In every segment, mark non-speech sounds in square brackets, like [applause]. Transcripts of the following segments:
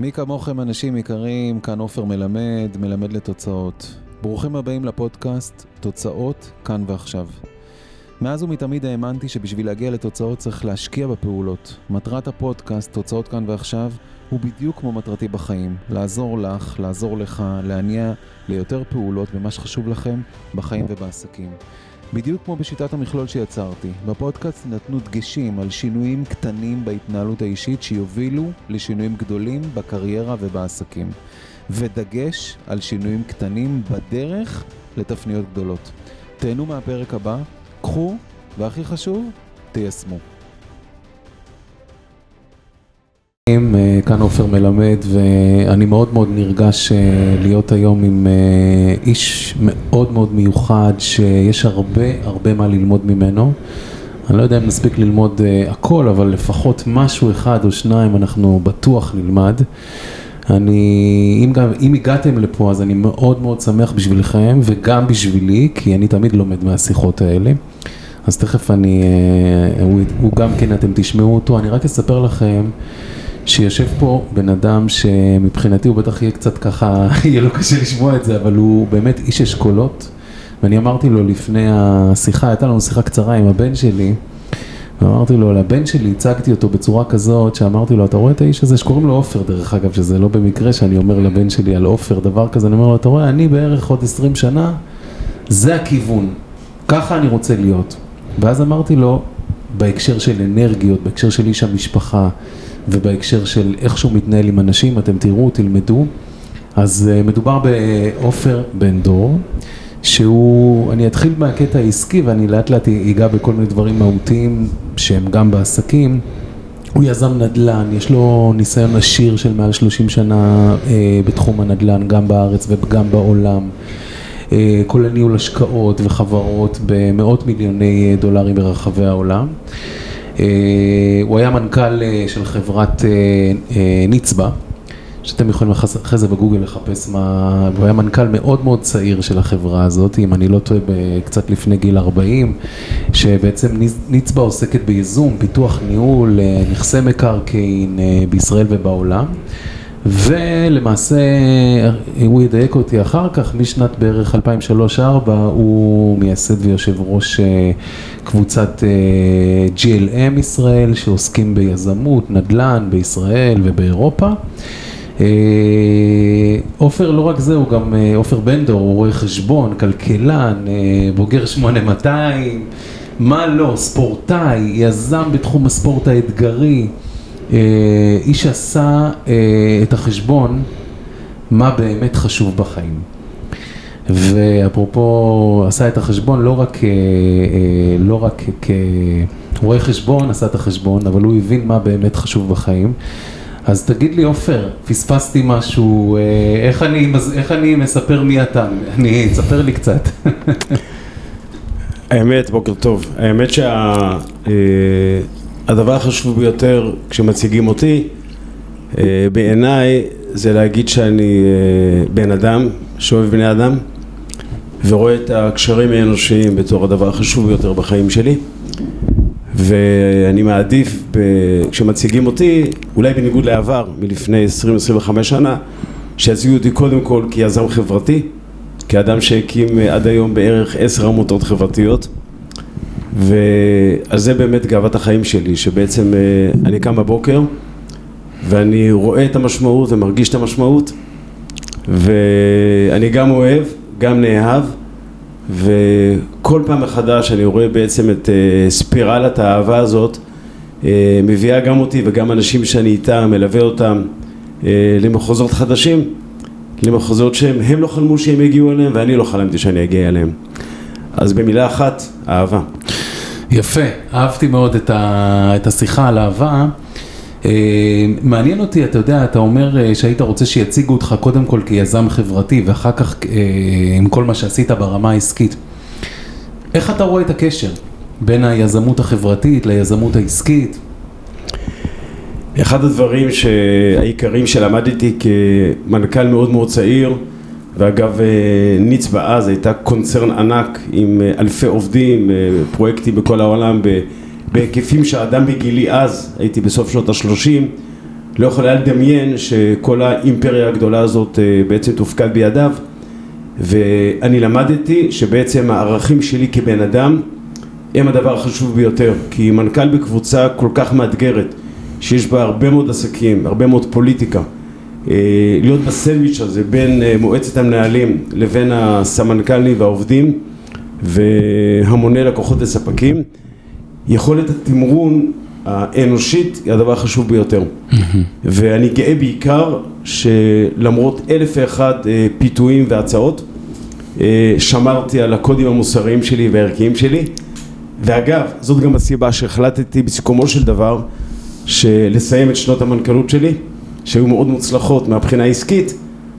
מי כמוכם אנשים יקרים, כאן עופר מלמד, מלמד לתוצאות. ברוכים הבאים לפודקאסט תוצאות כאן ועכשיו. מאז ומתמיד האמנתי שבשביל להגיע לתוצאות צריך להשקיע בפעולות. מטרת הפודקאסט, תוצאות כאן ועכשיו, הוא בדיוק כמו מטרתי בחיים. לעזור לך, לעזור לך, להניע ליותר פעולות במה שחשוב לכם בחיים ובעסקים. בדיוק כמו בשיטת המכלול שיצרתי, בפודקאסט נתנו דגשים על שינויים קטנים בהתנהלות האישית שיובילו לשינויים גדולים בקריירה ובעסקים. ודגש על שינויים קטנים בדרך לתפניות גדולות. תהנו מהפרק הבא, קחו, והכי חשוב, תיישמו. כאן עופר מלמד ואני מאוד מאוד נרגש להיות היום עם איש מאוד מאוד מיוחד שיש הרבה הרבה מה ללמוד ממנו. אני לא יודע אם נספיק ללמוד הכל אבל לפחות משהו אחד או שניים אנחנו בטוח נלמד. אני, אם, גם, אם הגעתם לפה אז אני מאוד מאוד שמח בשבילכם וגם בשבילי כי אני תמיד לומד מהשיחות האלה. אז תכף אני, הוא, הוא גם כן אתם תשמעו אותו, אני רק אספר לכם שיושב פה בן אדם שמבחינתי הוא בטח יהיה קצת ככה, [laughs] יהיה לו קשה לשמוע את זה, אבל הוא באמת איש אשכולות. ואני אמרתי לו לפני השיחה, הייתה לנו שיחה קצרה עם הבן שלי, ואמרתי לו, לבן שלי הצגתי אותו בצורה כזאת, שאמרתי לו, אתה רואה את האיש הזה שקוראים לו עופר דרך אגב, שזה לא במקרה שאני אומר לבן שלי על עופר דבר כזה, אני אומר לו, אתה רואה, אני בערך עוד 20 שנה, זה הכיוון, ככה אני רוצה להיות. ואז אמרתי לו, בהקשר של אנרגיות, בהקשר של איש המשפחה, ובהקשר של איך שהוא מתנהל עם אנשים, אתם תראו, תלמדו. אז מדובר בעופר בן דור, שהוא, אני אתחיל מהקטע העסקי ואני לאט לאט אגע בכל מיני דברים מהותיים שהם גם בעסקים. הוא יזם נדל"ן, יש לו ניסיון עשיר של מעל 30 שנה אה, בתחום הנדל"ן, גם בארץ וגם בעולם. אה, כולל ניהול השקעות וחברות במאות מיליוני דולרים ברחבי העולם. הוא היה מנכ"ל של חברת נצבא, שאתם יכולים אחרי זה בגוגל לחפש מה, הוא היה מנכ"ל מאוד מאוד צעיר של החברה הזאת, אם אני לא טועה, קצת לפני גיל 40, שבעצם נצבא עוסקת בייזום, פיתוח, ניהול, נכסי מקרקעין בישראל ובעולם. ולמעשה, הוא ידייק אותי אחר כך, משנת בערך 2003-2004 הוא מייסד ויושב ראש קבוצת GLM ישראל שעוסקים ביזמות, נדל"ן בישראל ובאירופה. עופר לא רק זה, הוא גם עופר בן דור, הוא רואה חשבון, כלכלן, בוגר 8200, מה לא, ספורטאי, יזם בתחום הספורט האתגרי. איש עשה את החשבון מה באמת חשוב בחיים. ואפרופו עשה את החשבון לא רק, לא רק כרואה חשבון עשה את החשבון, אבל הוא הבין מה באמת חשוב בחיים. אז תגיד לי עופר, פספסתי משהו, איך אני, איך אני מספר מי אתה? אני, תספר לי קצת. [laughs] האמת, בוקר טוב, האמת שה... הדבר החשוב ביותר כשמציגים אותי בעיניי זה להגיד שאני בן אדם שאוהב בני אדם ורואה את הקשרים האנושיים בתור הדבר החשוב ביותר בחיים שלי. ואני מעדיף כשמציגים אותי, אולי בניגוד לעבר מלפני 20-25 שנה שיציגו אותי קודם כל כיזם חברתי כאדם שהקים עד היום בערך 10 עמותות חברתיות ועל זה באמת גאוות החיים שלי, שבעצם אני קם בבוקר ואני רואה את המשמעות ומרגיש את המשמעות ואני גם אוהב, גם נאהב וכל פעם מחדש אני רואה בעצם את ספירלת האהבה הזאת מביאה גם אותי וגם אנשים שאני איתם, מלווה אותם למחוזות חדשים, למחוזות שהם לא חלמו שהם יגיעו אליהם ואני לא חלמתי שאני אגיע אליהם אז במילה אחת, אהבה. יפה, אהבתי מאוד את השיחה על אהבה. מעניין אותי, אתה יודע, אתה אומר שהיית רוצה שיציגו אותך קודם כל כיזם חברתי ואחר כך עם כל מה שעשית ברמה העסקית. איך אתה רואה את הקשר בין היזמות החברתית ליזמות העסקית? אחד הדברים העיקריים שלמדתי כמנכ"ל מאוד מאוד צעיר ואגב נצבא אז הייתה קונצרן ענק עם אלפי עובדים, פרויקטים בכל העולם בהיקפים שאדם בגילי אז, הייתי בסוף שנות השלושים, לא יכול היה לדמיין שכל האימפריה הגדולה הזאת אה, בעצם תופקד בידיו. ואני למדתי שבעצם הערכים שלי כבן אדם הם הדבר החשוב ביותר כי מנכ"ל בקבוצה כל כך מאתגרת שיש בה הרבה מאוד עסקים, הרבה מאוד פוליטיקה אה, להיות בסנדוויץ' הזה בין אה, מועצת המנהלים לבין הסמנכ"לים והעובדים והמוני לקוחות וספקים יכולת התמרון האנושית היא הדבר החשוב ביותר. ואני גאה בעיקר שלמרות אלף ואחד אה, פיתויים והצעות שמרתי על הקודים המוסריים שלי והערכיים שלי. ואגב זאת גם הסיבה שהחלטתי בסיכומו של דבר לסיים את שנות המנכ"לות שלי שהיו מאוד מוצלחות מהבחינה העסקית,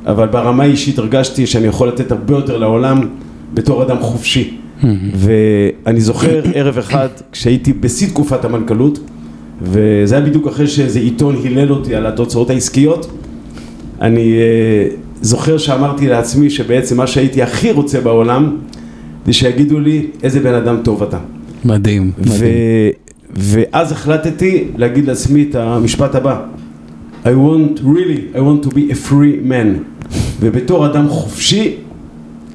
אבל ברמה האישית הרגשתי שאני יכול לתת הרבה יותר לעולם בתור אדם חופשי. ואני זוכר [clears throat] ערב אחד כשהייתי בשיא תקופת המנכ"לות, וזה היה בדיוק אחרי שאיזה עיתון הילל אותי על התוצאות העסקיות, אני uh, זוכר שאמרתי לעצמי שבעצם מה שהייתי הכי רוצה בעולם זה שיגידו לי איזה בן אדם טוב אתה. מדהים, מדהים. ואז החלטתי להגיד לעצמי את המשפט הבא I want really, I want to be a free man ובתור אדם חופשי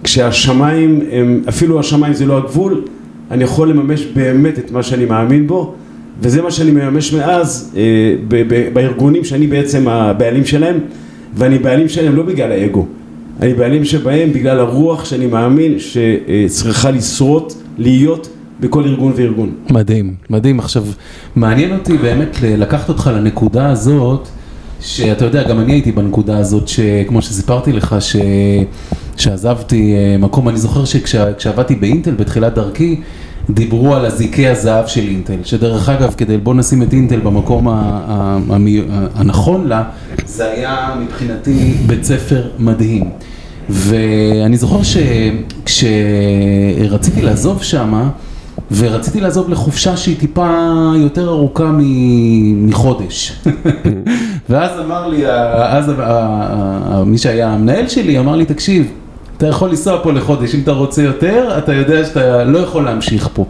כשהשמיים הם, אפילו השמיים זה לא הגבול אני יכול לממש באמת את מה שאני מאמין בו וזה מה שאני מממש מאז אה, ב- ב- בארגונים שאני בעצם הבעלים שלהם ואני בעלים שלהם לא בגלל האגו אני בעלים שבהם בגלל הרוח שאני מאמין שצריכה לשרוד, להיות בכל ארגון וארגון. מדהים, מדהים. עכשיו, מעניין אותי באמת לקחת אותך לנקודה הזאת שאתה יודע, גם אני הייתי בנקודה הזאת, שכמו שסיפרתי לך, ש... שעזבתי אה, מקום, אני זוכר שכשעבדתי באינטל בתחילת דרכי, דיברו על אזיקי הזהב של אינטל, שדרך אגב, כדי בוא נשים את אינטל במקום הנכון לה, זה היה מבחינתי בית ספר מדהים. ואני זוכר שכשרציתי לעזוב שמה, ורציתי לעזוב לחופשה שהיא טיפה יותר ארוכה מחודש. [laughs] [laughs] ואז אמר לי, אז מי שהיה המנהל שלי אמר לי, תקשיב, אתה יכול לנסוע פה לחודש, אם אתה רוצה יותר, אתה יודע שאתה לא יכול להמשיך פה.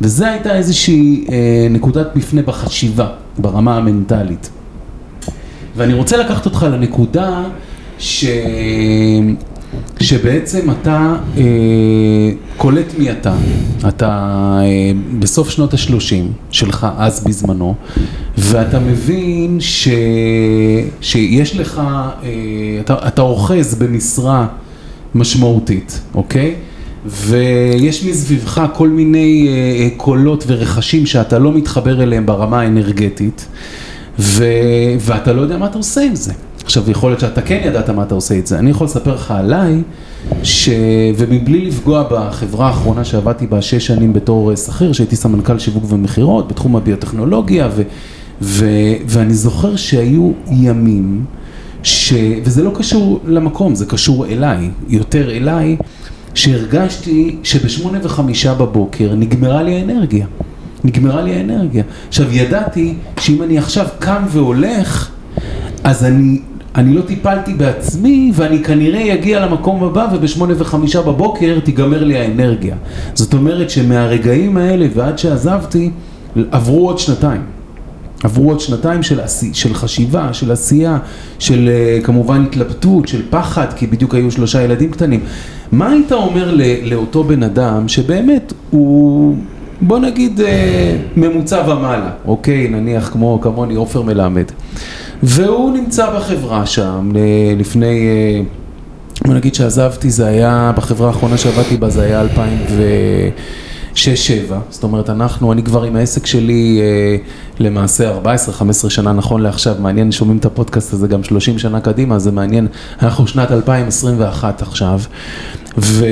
וזו הייתה איזושהי אה, נקודת מפנה בחשיבה, ברמה המנטלית. ואני רוצה לקחת אותך לנקודה ש... שבעצם אתה אה, קולט מי אתה, אתה אה, בסוף שנות השלושים שלך אז בזמנו, ואתה מבין ש, שיש לך, אה, אתה, אתה אוחז במשרה משמעותית, אוקיי? ויש מסביבך כל מיני אה, קולות ורכשים שאתה לא מתחבר אליהם ברמה האנרגטית, ו, ואתה לא יודע מה אתה עושה עם זה. עכשיו, יכול להיות שאתה כן ידעת מה אתה עושה את זה. אני יכול לספר לך עליי, ש... ומבלי לפגוע בחברה האחרונה שעבדתי בה שש שנים בתור אה, שכיר, שהייתי סמנכ"ל שיווק ומכירות בתחום הביוטכנולוגיה, ו... ו... ואני זוכר שהיו ימים, ש... וזה לא קשור למקום, זה קשור אליי, יותר אליי, שהרגשתי שבשמונה וחמישה בבוקר נגמרה לי האנרגיה. נגמרה לי האנרגיה. עכשיו, ידעתי שאם אני עכשיו קם והולך, אז אני אני לא טיפלתי בעצמי ואני כנראה אגיע למקום הבא ובשמונה וחמישה בבוקר תיגמר לי האנרגיה. זאת אומרת שמהרגעים האלה ועד שעזבתי עברו עוד שנתיים. עברו עוד שנתיים של, עשי, של חשיבה, של עשייה, של אה, כמובן התלבטות, של פחד, כי בדיוק היו שלושה ילדים קטנים. מה היית אומר לאותו בן אדם שבאמת הוא, בוא נגיד, אה, ממוצע ומעלה, אוקיי, נניח כמו כמוני עופר מלמד. והוא נמצא בחברה שם לפני, אה, בוא נגיד שעזבתי, זה היה, בחברה האחרונה שעבדתי בה זה היה 2006-2007, זאת אומרת אנחנו, אני כבר עם העסק שלי אה, למעשה 14-15 שנה נכון לעכשיו, מעניין, שומעים את הפודקאסט הזה גם 30 שנה קדימה, זה מעניין, אנחנו שנת 2021 עכשיו, ו...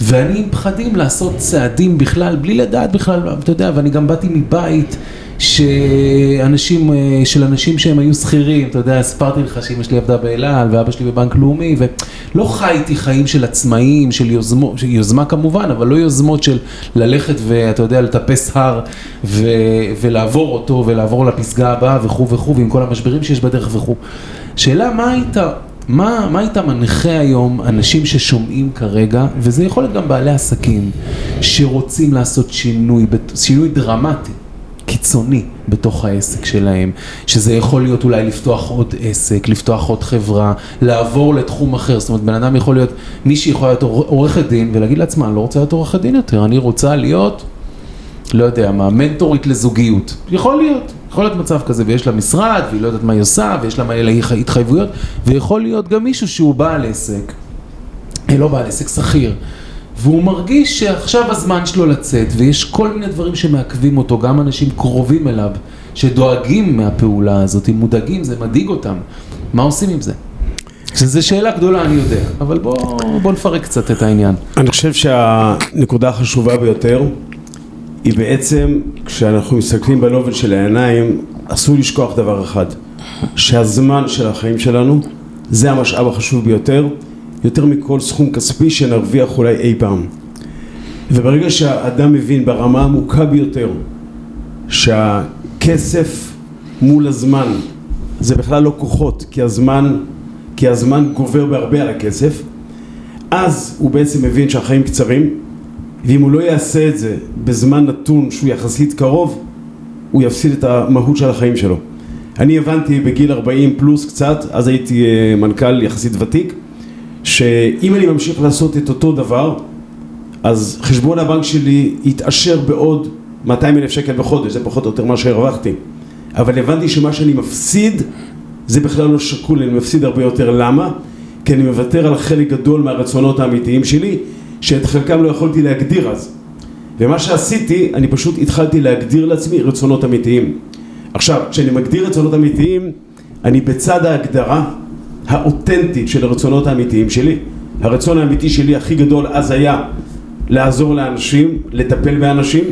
ואני עם פחדים לעשות צעדים בכלל, בלי לדעת בכלל, אתה יודע, ואני גם באתי מבית שאנשים, אה, של אנשים שהם היו שכירים, אתה יודע, סיפרתי לך שאמא שלי עבדה באל על ואבא שלי בבנק לאומי ולא חייתי חיים של עצמאים, של יוזמות, יוזמה כמובן, אבל לא יוזמות של ללכת ואתה יודע, לטפס הר ו, ולעבור אותו ולעבור לפסגה הבאה וכו' וכו' ועם כל המשברים שיש בדרך וכו'. שאלה מה היית, מה, מה היית מנחה היום אנשים ששומעים כרגע, וזה יכול להיות גם בעלי עסקים, שרוצים לעשות שינוי, שינוי דרמטי. קיצוני בתוך העסק שלהם, שזה יכול להיות אולי לפתוח עוד עסק, לפתוח עוד חברה, לעבור לתחום אחר, זאת אומרת בן אדם יכול להיות, מישהי יכולה להיות עורכת דין ולהגיד לעצמה, אני לא רוצה להיות עורכת דין יותר, אני רוצה להיות, לא יודע מה, מנטורית לזוגיות, יכול להיות, יכול להיות מצב כזה ויש לה משרד והיא לא יודעת מה היא עושה ויש לה מלא התחייבויות ויכול להיות גם מישהו שהוא בעל עסק, לא בעל עסק, שכיר והוא מרגיש שעכשיו הזמן שלו לצאת, ויש כל מיני דברים שמעכבים אותו, גם אנשים קרובים אליו, שדואגים מהפעולה הזאת, אם מודאגים, זה מדאיג אותם. מה עושים עם זה? שזו שאלה גדולה, אני יודע, אבל בוא, בוא נפרק קצת את העניין. אני חושב שהנקודה החשובה ביותר היא בעצם, כשאנחנו מסתכלים בלובל של העיניים, אסור לשכוח דבר אחד, שהזמן של החיים שלנו זה המשאב החשוב ביותר, יותר מכל סכום כספי שנרוויח אולי אי פעם. וברגע שהאדם מבין ברמה העמוקה ביותר שהכסף מול הזמן זה בכלל לא כוחות, כי הזמן, כי הזמן גובר בהרבה על הכסף, אז הוא בעצם מבין שהחיים קצרים, ואם הוא לא יעשה את זה בזמן נתון שהוא יחסית קרוב, הוא יפסיד את המהות של החיים שלו. אני הבנתי בגיל 40 פלוס קצת, אז הייתי אה, מנכ"ל יחסית ותיק, שאם אני ממשיך לעשות את אותו דבר, אז חשבון הבנק שלי יתעשר בעוד 200 אלף שקל בחודש, זה פחות או יותר מה שהרווחתי. אבל הבנתי שמה שאני מפסיד זה בכלל לא שקול, אני מפסיד הרבה יותר. למה? כי אני מוותר על חלק גדול מהרצונות האמיתיים שלי, שאת חלקם לא יכולתי להגדיר אז. ומה שעשיתי, אני פשוט התחלתי להגדיר לעצמי רצונות אמיתיים. עכשיו, כשאני מגדיר רצונות אמיתיים, אני בצד ההגדרה האותנטית של הרצונות האמיתיים שלי. הרצון האמיתי שלי הכי גדול אז היה לעזור לאנשים, לטפל באנשים,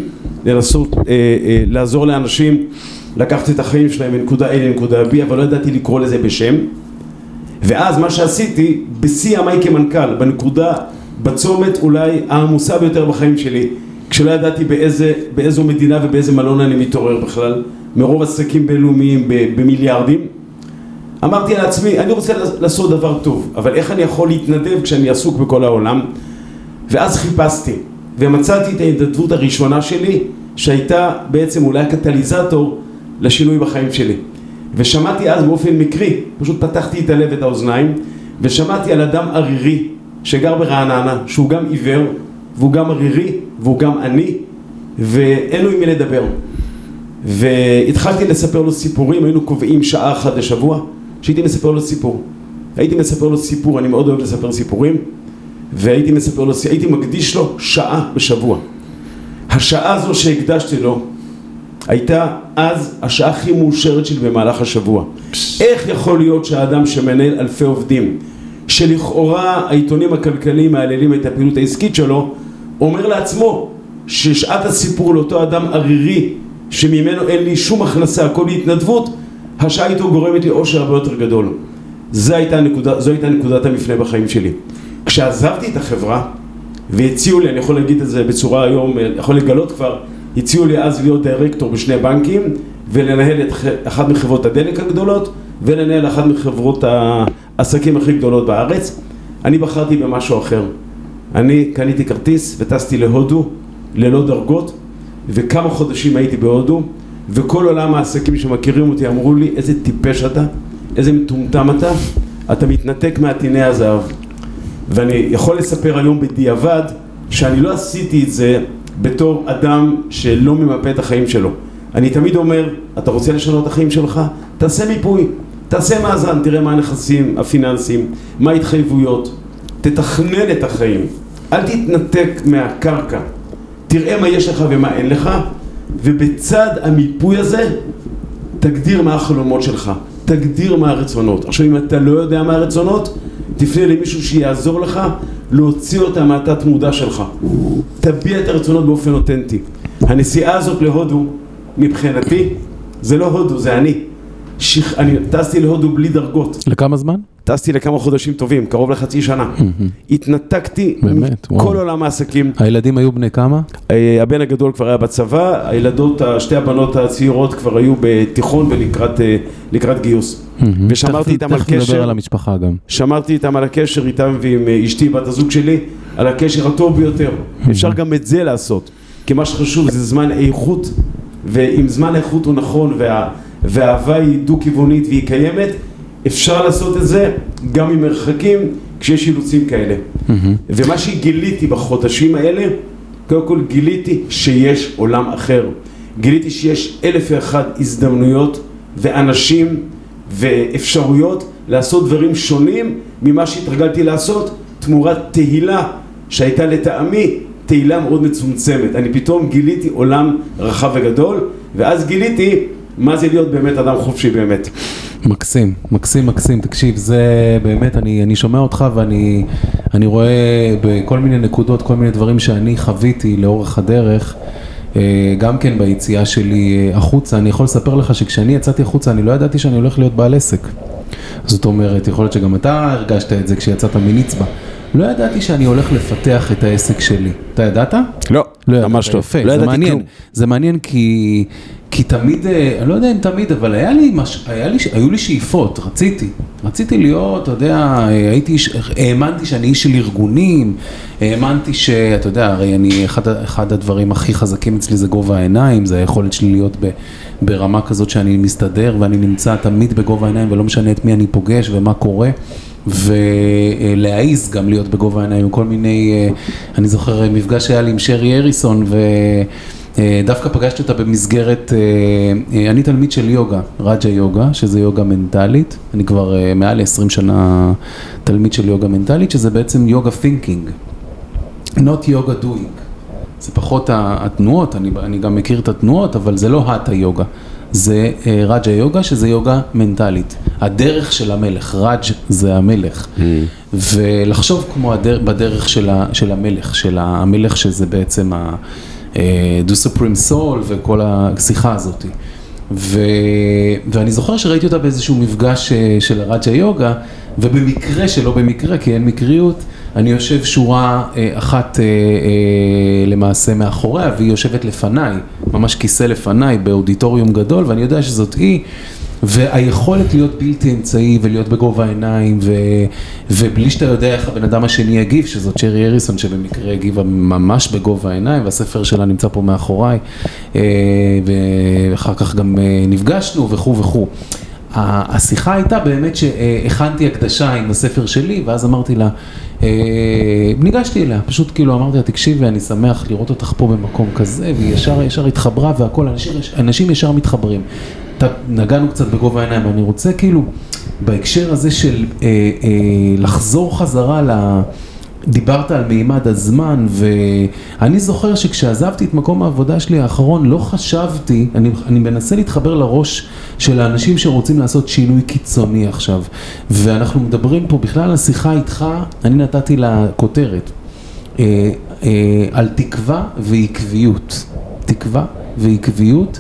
לנסות אה, אה, לעזור לאנשים לקחת את החיים שלהם מנקודה A לנקודה B, אבל לא ידעתי לקרוא לזה בשם. ואז מה שעשיתי, בשיא ימיי כמנכ"ל, בנקודה, בצומת אולי העמוסה ביותר בחיים שלי, כשלא ידעתי באיזה, באיזו מדינה ובאיזה מלון אני מתעורר בכלל, מרוב עסקים בינלאומיים במיליארדים, אמרתי לעצמי, אני רוצה לעשות דבר טוב, אבל איך אני יכול להתנדב כשאני עסוק בכל העולם? ואז חיפשתי, ומצאתי את ההתנדבות הראשונה שלי, שהייתה בעצם אולי הקטליזטור לשינוי בחיים שלי. ושמעתי אז באופן מקרי, פשוט פתחתי את הלב ואת האוזניים, ושמעתי על אדם ערירי שגר ברעננה, שהוא גם עיוור, והוא גם ערירי, והוא גם עני, ואין לו עם מי לדבר. והתחלתי לספר לו סיפורים, היינו קובעים שעה אחת לשבוע, שהייתי מספר לו סיפור. הייתי מספר לו סיפור, אני מאוד אוהב לספר סיפורים, והייתי מספר לו, הייתי מקדיש לו שעה בשבוע. השעה הזו שהקדשתי לו הייתה אז השעה הכי מאושרת שלי במהלך השבוע. איך יכול להיות שהאדם שמנהל אלפי עובדים, שלכאורה העיתונים הכלכליים מהללים את הפעילות העסקית שלו, אומר לעצמו ששעת הסיפור לאותו אדם ערירי שממנו אין לי שום הכנסה, הכל התנדבות, השעה איתו גורמת לי אושר הרבה יותר גדול. זו הייתה, נקודה, זו הייתה נקודת המפנה בחיים שלי. כשעזבתי את החברה, והציעו לי, אני יכול להגיד את זה בצורה היום, יכול לגלות כבר, הציעו לי אז להיות דירקטור בשני בנקים, ולנהל את אחת מחברות הדלק הגדולות, ולנהל אחת מחברות העסקים הכי גדולות בארץ. אני בחרתי במשהו אחר. אני קניתי כרטיס וטסתי להודו, ללא דרגות, וכמה חודשים הייתי בהודו, וכל עולם העסקים שמכירים אותי אמרו לי איזה טיפש אתה, איזה מטומטם אתה, אתה מתנתק מעטיני הזהב. ואני יכול לספר היום בדיעבד שאני לא עשיתי את זה בתור אדם שלא ממפה את החיים שלו. אני תמיד אומר, אתה רוצה לשנות את החיים שלך? תעשה מיפוי, תעשה מאזן, תראה מה הנכסים הפיננסיים, מה ההתחייבויות, תתכנן את החיים, אל תתנתק מהקרקע, תראה מה יש לך ומה אין לך, ובצד המיפוי הזה תגדיר מה החלומות שלך, תגדיר מה הרצונות. עכשיו אם אתה לא יודע מה הרצונות, תפנה למישהו שיעזור לך להוציא אותה מהתת מודע שלך. תביע את הרצונות באופן אותנטי. הנסיעה הזאת להודו, מבחינתי, זה לא הודו, זה אני. שיח... אני טסתי להודו בלי דרגות. לכמה זמן? טסתי לכמה חודשים טובים, קרוב לחצי שנה. התנתקתי מכל עולם העסקים. הילדים היו בני כמה? אה, הבן הגדול כבר היה בצבא, הילדות, שתי הבנות הצעירות כבר היו בתיכון ולקראת אה, גיוס. ושמרתי איתם על קשר. תכף נדבר על המשפחה גם. שמרתי איתם על הקשר איתם ועם אה, אשתי, בת הזוג שלי, על הקשר הטוב ביותר. אפשר גם את זה לעשות, כי מה שחשוב זה זמן איכות ואם זמן האיכות הוא נכון וה, והאהבה היא דו-כיוונית והיא קיימת, אפשר לעשות את זה גם עם מרחקים כשיש אילוצים כאלה. Mm-hmm. ומה שגיליתי בחודשים האלה, קודם כל גיליתי שיש עולם אחר. גיליתי שיש אלף ואחת הזדמנויות ואנשים ואפשרויות לעשות דברים שונים ממה שהתרגלתי לעשות תמורת תהילה שהייתה לטעמי תהילה מאוד מצומצמת. אני פתאום גיליתי עולם רחב וגדול ואז גיליתי מה זה להיות באמת אדם חופשי באמת. מקסים, מקסים, מקסים. תקשיב, זה באמת, אני, אני שומע אותך ואני אני רואה בכל מיני נקודות, כל מיני דברים שאני חוויתי לאורך הדרך. אה, גם כן ביציאה שלי אה, החוצה, אני יכול לספר לך שכשאני יצאתי החוצה אני לא ידעתי שאני הולך להיות בעל עסק. זאת אומרת, יכול להיות שגם אתה הרגשת את זה כשיצאת מנצבא. לא ידעתי שאני הולך לפתח את העסק שלי. אתה ידעת? לא, לא ממש לא. יפה, לא זה מעניין. כלום. זה מעניין כי, כי תמיד, אה, אני לא יודע אם תמיד, אבל היה לי, מש, היה לי, היו לי שאיפות, רציתי. רציתי להיות, אתה יודע, הייתי, האמנתי שאני איש של ארגונים, האמנתי שאתה יודע, הרי אני, אחד, אחד הדברים הכי חזקים אצלי זה גובה העיניים, זה היכולת שלי להיות ב, ברמה כזאת שאני מסתדר ואני נמצא תמיד בגובה העיניים ולא משנה את מי אני פוגש ומה קורה. ולהעיז גם להיות בגובה העיניים כל מיני, אה, אני זוכר מפגש שהיה לי עם שרי אריסון ודווקא פגשתי אותה במסגרת, אה, אה, אני תלמיד של יוגה, רג'ה יוגה, שזה יוגה מנטלית, אני כבר מעל ל-20 שנה תלמיד של יוגה מנטלית, שזה בעצם יוגה thinking, not yoga doing. זה פחות התנועות, אני, אני גם מכיר את התנועות, אבל זה לא האטה יוגה. זה אה, רג'ה יוגה, שזה יוגה מנטלית. הדרך של המלך, רג' זה המלך. Mm. ולחשוב כמו הדר, בדרך של, ה, של המלך, של המלך שזה בעצם ה... אה, do Supreme Soul וכל השיחה הזאת. ו... ואני זוכר שראיתי אותה באיזשהו מפגש אה, של הרג'ה יוגה, ובמקרה שלא במקרה, כי אין מקריות, אני יושב שורה אה, אחת אה, אה, למעשה מאחוריה, והיא יושבת לפניי, ממש כיסא לפניי באודיטוריום גדול, ואני יודע שזאת היא. והיכולת להיות בלתי אמצעי ולהיות בגובה העיניים ו... ובלי שאתה יודע איך הבן אדם השני יגיב, שזאת שרי אריסון שבמקרה הגיבה ממש בגובה העיניים והספר שלה נמצא פה מאחוריי ואחר כך גם נפגשנו וכו' וכו'. השיחה הייתה באמת שהכנתי הקדשה עם הספר שלי ואז אמרתי לה ניגשתי אליה, פשוט כאילו אמרתי לה, תקשיבי, אני שמח לראות אותך פה במקום כזה, והיא ישר ישר התחברה והכל, אנשים, אנשים ישר מתחברים. נגענו קצת בגובה העיניים, אני רוצה כאילו, בהקשר הזה של אה, אה, לחזור חזרה ל... דיברת על מימד הזמן ואני זוכר שכשעזבתי את מקום העבודה שלי האחרון לא חשבתי, אני, אני מנסה להתחבר לראש של האנשים שרוצים לעשות שינוי קיצוני עכשיו. ואנחנו מדברים פה בכלל השיחה איתך, אני נתתי לה כותרת. אה, אה, על תקווה ועקביות, תקווה ועקביות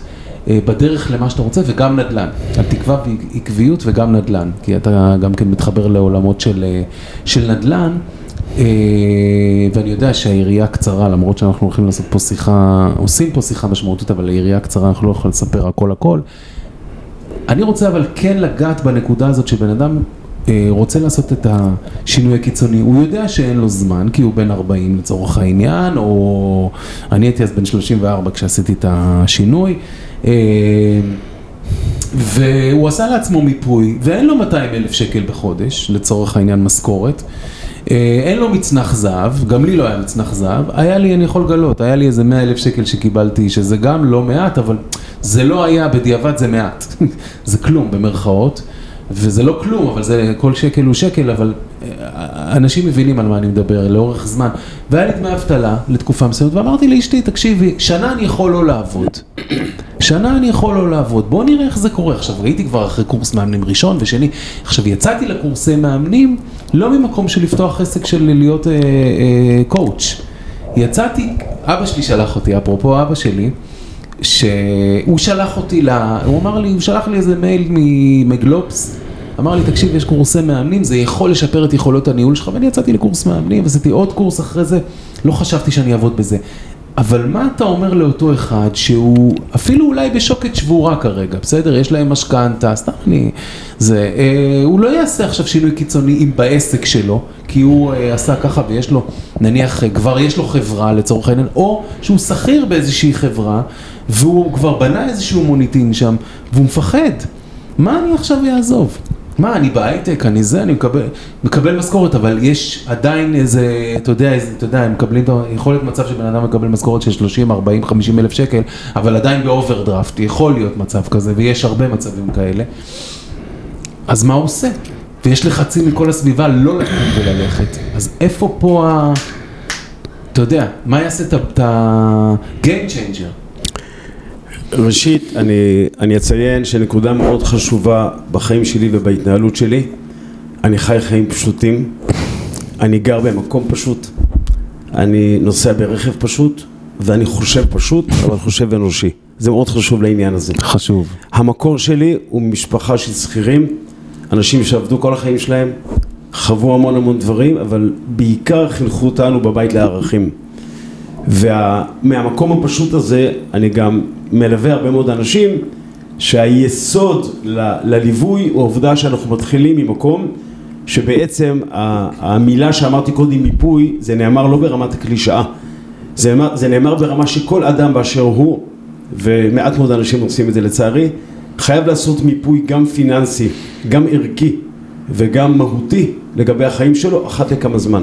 אה, בדרך למה שאתה רוצה וגם נדל"ן, על תקווה ועקביות וגם נדל"ן, כי אתה גם כן מתחבר לעולמות של, אה, של נדל"ן ואני יודע שהיריעה קצרה, למרות שאנחנו הולכים לעשות פה שיחה, עושים פה שיחה משמעותית, אבל היריעה קצרה, אנחנו לא יכולים לספר הכל הכל. אני רוצה אבל כן לגעת בנקודה הזאת שבן אדם אה, רוצה לעשות את השינוי הקיצוני, הוא יודע שאין לו זמן, כי הוא בן 40 לצורך העניין, או אני הייתי אז בן 34 כשעשיתי את השינוי. אה, והוא עשה לעצמו מיפוי, ואין לו 200 אלף שקל בחודש, לצורך העניין משכורת. אה, אין לו מצנח זהב, גם לי לא היה מצנח זהב, היה לי, אני יכול לגלות, היה לי איזה 100 אלף שקל שקיבלתי, שזה גם לא מעט, אבל זה לא היה, בדיעבד זה מעט, [laughs] זה כלום במרכאות, וזה לא כלום, אבל זה, כל שקל הוא שקל, אבל אה, אנשים מבינים על מה אני מדבר לאורך זמן, והיה לי דמי אבטלה לתקופה מסוימת, ואמרתי לאשתי, תקשיבי, שנה אני יכול לא לעבוד. שנה אני יכול לא לעבוד, בואו נראה איך זה קורה. עכשיו ראיתי כבר אחרי קורס מאמנים ראשון ושני, עכשיו יצאתי לקורסי מאמנים, לא ממקום של לפתוח עסק של להיות אה, אה, קואוץ'. יצאתי, אבא שלי שלח אותי, אפרופו אבא שלי, שהוא שלח אותי, לה, הוא אמר לי, הוא שלח לי איזה מייל מגלובס, אמר לי, תקשיב, יש קורסי מאמנים, זה יכול לשפר את יכולות הניהול שלך, ואני יצאתי לקורס מאמנים, ועשיתי עוד קורס אחרי זה, לא חשבתי שאני אעבוד בזה. אבל מה אתה אומר לאותו אחד שהוא אפילו אולי בשוקת שבורה כרגע, בסדר? יש להם משכנתה, סתם אני... זה, אה, הוא לא יעשה עכשיו שינוי קיצוני אם בעסק שלו, כי הוא אה, עשה ככה ויש לו, נניח, אה, כבר יש לו חברה לצורך העניין, או שהוא שכיר באיזושהי חברה, והוא כבר בנה איזשהו מוניטין שם, והוא מפחד. מה אני עכשיו אעזוב? מה, אני בהייטק, אני זה, אני מקבל, משכורת, אבל יש עדיין איזה, אתה יודע, אתה יודע, הם מקבלים, יכול להיות מצב שבן אדם מקבל משכורת של 30, 40, 50 אלף שקל, אבל עדיין באוברדרפט, יכול להיות מצב כזה, ויש הרבה מצבים כאלה. אז מה הוא עושה? ויש לחצים מכל הסביבה לא לקום וללכת. אז איפה פה ה... אתה יודע, מה יעשה את ה-game changer? ראשית, אני, אני אציין שנקודה מאוד חשובה בחיים שלי ובהתנהלות שלי, אני חי חיים פשוטים, אני גר במקום פשוט, אני נוסע ברכב פשוט, ואני חושב פשוט, אבל חושב אנושי. זה מאוד חשוב לעניין הזה. חשוב. המקור שלי הוא משפחה של שכירים, אנשים שעבדו כל החיים שלהם, חוו המון המון דברים, אבל בעיקר חינכו אותנו בבית לערכים. ומהמקום הפשוט הזה אני גם מלווה הרבה מאוד אנשים שהיסוד ל- לליווי הוא העובדה שאנחנו מתחילים ממקום שבעצם המילה שאמרתי קודם מיפוי זה נאמר לא ברמת הקלישאה. זה נאמר, זה נאמר ברמה שכל אדם באשר הוא ומעט מאוד אנשים עושים את זה לצערי חייב לעשות מיפוי גם פיננסי, גם ערכי וגם מהותי לגבי החיים שלו אחת לכמה זמן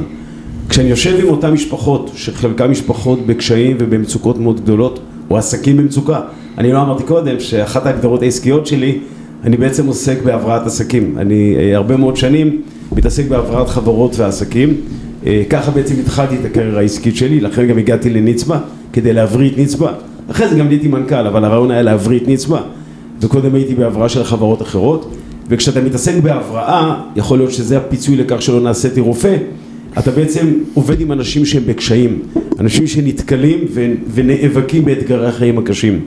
כשאני יושב עם אותן משפחות, שחלקן משפחות בקשיים ובמצוקות מאוד גדולות, או עסקים במצוקה, אני לא אמרתי קודם שאחת ההגדרות העסקיות שלי, אני בעצם עוסק בהבראת עסקים. אני אה, הרבה מאוד שנים מתעסק בהבראת חברות ועסקים. אה, ככה בעצם התחלתי את הקריירה העסקית שלי, לכן גם הגעתי לנצבא, כדי להבריא את נצבא. אחרי זה גם נהייתי מנכ"ל, אבל הרעיון היה להבריא את נצבא. וקודם הייתי בהבראה של חברות אחרות. וכשאתה מתעסק בהבראה, יכול להיות שזה הפיצוי לכך שלא נעשיתי רופא, אתה בעצם עובד עם אנשים שהם בקשיים, אנשים שנתקלים ונאבקים באתגרי החיים הקשים.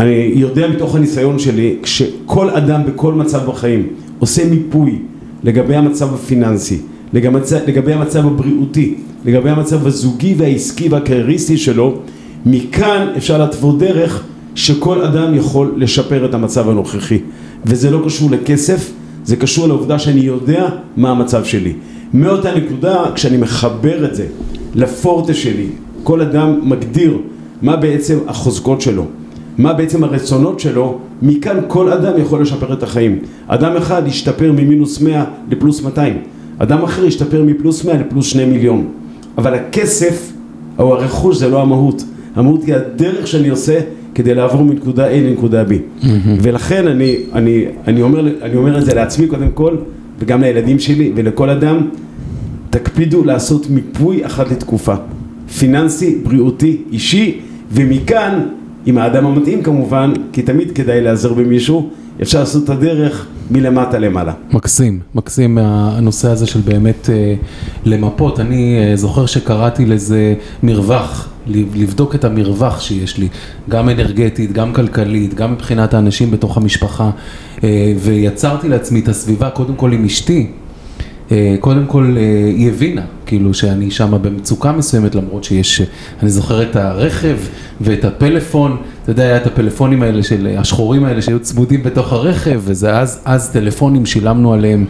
אני יודע מתוך הניסיון שלי, כשכל אדם בכל מצב בחיים עושה מיפוי לגבי המצב הפיננסי, לגבי לגבי המצב הבריאותי, לגבי המצב הזוגי והעסקי והקרייריסטי שלו, מכאן אפשר להתוות דרך שכל אדם יכול לשפר את המצב הנוכחי. וזה לא קשור לכסף, זה קשור לעובדה שאני יודע מה המצב שלי. מאותה נקודה, כשאני מחבר את זה לפורטה שלי, כל אדם מגדיר מה בעצם החוזקות שלו, מה בעצם הרצונות שלו, מכאן כל אדם יכול לשפר את החיים. אדם אחד ישתפר ממינוס 100 לפלוס 200, אדם אחר ישתפר מפלוס 100 לפלוס 2 מיליון. אבל הכסף או הרכוש זה לא המהות, המהות היא הדרך שאני עושה כדי לעבור מנקודה A לנקודה B. Mm-hmm. ולכן אני, אני, אני, אומר, אני אומר את זה לעצמי קודם כל, וגם לילדים שלי ולכל אדם, תקפידו לעשות מיפוי אחת לתקופה, פיננסי, בריאותי, אישי, ומכאן, עם האדם המתאים כמובן, כי תמיד כדאי להיעזר במישהו, אפשר לעשות את הדרך מלמטה למעלה. מקסים, מקסים הנושא הזה של באמת אה, למפות. אני אה, זוכר שקראתי לזה מרווח, לבדוק את המרווח שיש לי, גם אנרגטית, גם כלכלית, גם מבחינת האנשים בתוך המשפחה, ויצרתי לעצמי את הסביבה, קודם כל עם אשתי. אה, קודם כל אה, היא הבינה, כאילו שאני שם במצוקה מסוימת למרות שיש, אני זוכר את הרכב ואת הפלאפון, אתה יודע, היה את הפלאפונים האלה של השחורים האלה שהיו צמודים בתוך הרכב וזה אז, אז טלפונים שילמנו עליהם,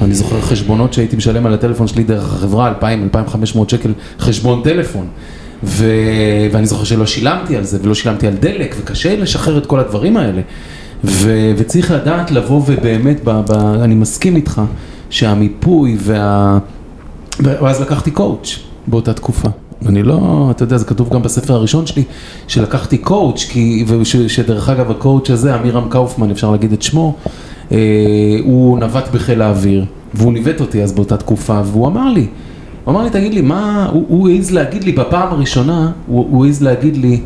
אני זוכר חשבונות שהייתי משלם על הטלפון שלי דרך החברה, 2,000-2,500 שקל חשבון טלפון. ו... ואני זוכר שלא שילמתי על זה ולא שילמתי על דלק וקשה לשחרר את כל הדברים האלה ו... וצריך לדעת לבוא ובאמת, ב... ב... אני מסכים איתך שהמיפוי וה... ואז לקחתי coach באותה תקופה. אני לא, אתה יודע, זה כתוב גם בספר הראשון שלי, שלקחתי coach, כי, ושדרך אגב ה coach הזה, עמירם קאופמן, אפשר להגיד את שמו, אה, הוא נווט בחיל האוויר, והוא ניווט אותי אז באותה תקופה, והוא אמר לי, הוא אמר לי, תגיד לי, מה, הוא העז להגיד לי בפעם הראשונה, הוא העז להגיד לי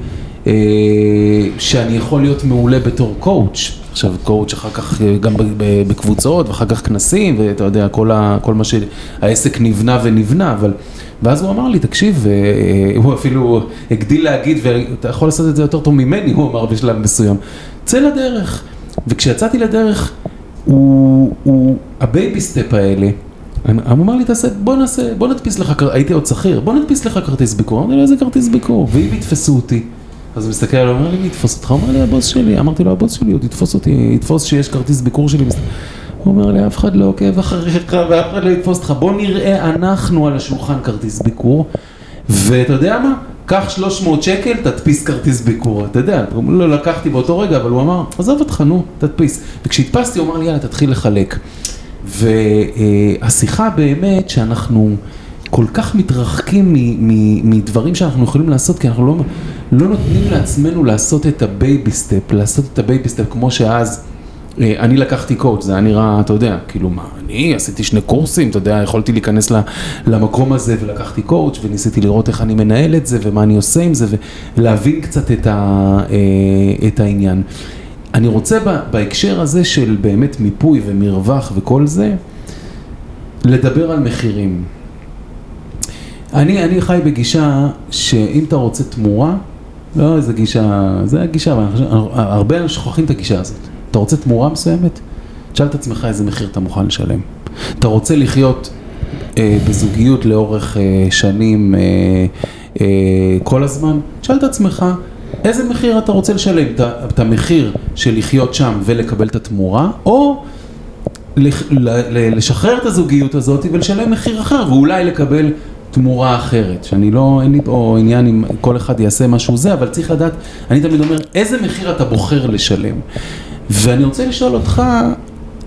שאני יכול להיות מעולה בתור coach. עכשיו coach אחר כך אה, גם בקבוצות ואחר כך כנסים ואתה יודע כל, ה, כל מה שהעסק נבנה ונבנה אבל ואז הוא אמר לי תקשיב אה, הוא אפילו הגדיל להגיד ואתה יכול לעשות את זה יותר טוב ממני הוא אמר בשלב מסוים צא לדרך וכשיצאתי לדרך הוא, הוא ה baby step האלה הוא אמר לי, תעשה, בוא נעשה, בוא נדפיס לך, הייתי עוד שכיר, בוא נדפיס לך כרטיס ביקור. אמרתי לו, איזה כרטיס ביקור? ואם יתפסו אותי. אז הוא מסתכל עליו, הוא אומר לי, מי יתפוס אותך? הוא אומר לי, הבוס שלי. אמרתי לו, הבוס שלי, עוד יתפוס אותי, יתפוס שיש כרטיס ביקור שלי. הוא אומר לי, אף אחד לא עוקב אחריך ואף אחד לא יתפוס אותך, בוא נראה אנחנו על השולחן כרטיס ביקור. ואתה יודע מה? קח 300 שקל, תדפיס כרטיס ביקור, אתה יודע, לא לקחתי באותו רגע, אבל הוא אמר, עזוב אותך, נו, תדפיס. וכשהדפסתי, הוא אמר לי, יאללה, תתחיל לחלק. והשיחה באמת שאנחנו כל כך מתרחקים מדברים שאנחנו יכולים לעשות, כי אנחנו לא, לא נותנים לעצמנו לעשות את ה baby step, לעשות את ה baby step כמו שאז אה, אני לקחתי coach, זה היה נראה, אתה יודע, כאילו מה, אני עשיתי שני קורסים, אתה יודע, יכולתי להיכנס למקום הזה ולקחתי coach וניסיתי לראות איך אני מנהל את זה ומה אני עושה עם זה ולהבין קצת את, ה, אה, את העניין. אני רוצה בהקשר הזה של באמת מיפוי ומרווח וכל זה, לדבר על מחירים. אני, אני חי בגישה שאם אתה רוצה תמורה, לא איזה גישה, זה הגישה, הרבה אנשים שוכחים את הגישה הזאת. אתה רוצה תמורה מסוימת? תשאל את עצמך איזה מחיר אתה מוכן לשלם. אתה רוצה לחיות אה, בזוגיות לאורך אה, שנים אה, אה, כל הזמן? תשאל את עצמך איזה מחיר אתה רוצה לשלם, את את המחיר של לחיות שם ולקבל את התמורה, או לח- ל- ל- לשחרר את הזוגיות הזאת ולשלם מחיר אחר ואולי לקבל תמורה אחרת, שאני לא, אין לי פה עניין אם כל אחד יעשה משהו זה, אבל צריך לדעת, אני תמיד אומר, איזה מחיר אתה בוחר לשלם? ואני רוצה לשאול אותך,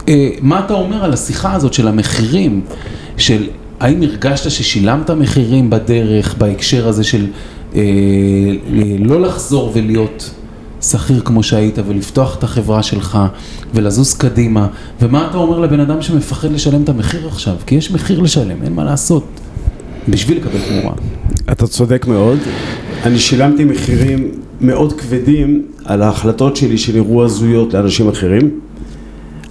אה, מה אתה אומר על השיחה הזאת של המחירים, של האם הרגשת ששילמת מחירים בדרך, בהקשר הזה של אה, לא לחזור ולהיות שכיר כמו שהיית ולפתוח את החברה שלך ולזוז קדימה, ומה אתה אומר לבן אדם שמפחד לשלם את המחיר עכשיו? כי יש מחיר לשלם, אין מה לעשות, בשביל לקבל תמורה. אתה צודק מאוד. אני שילמתי מחירים מאוד כבדים על ההחלטות שלי שנראו הזויות לאנשים אחרים,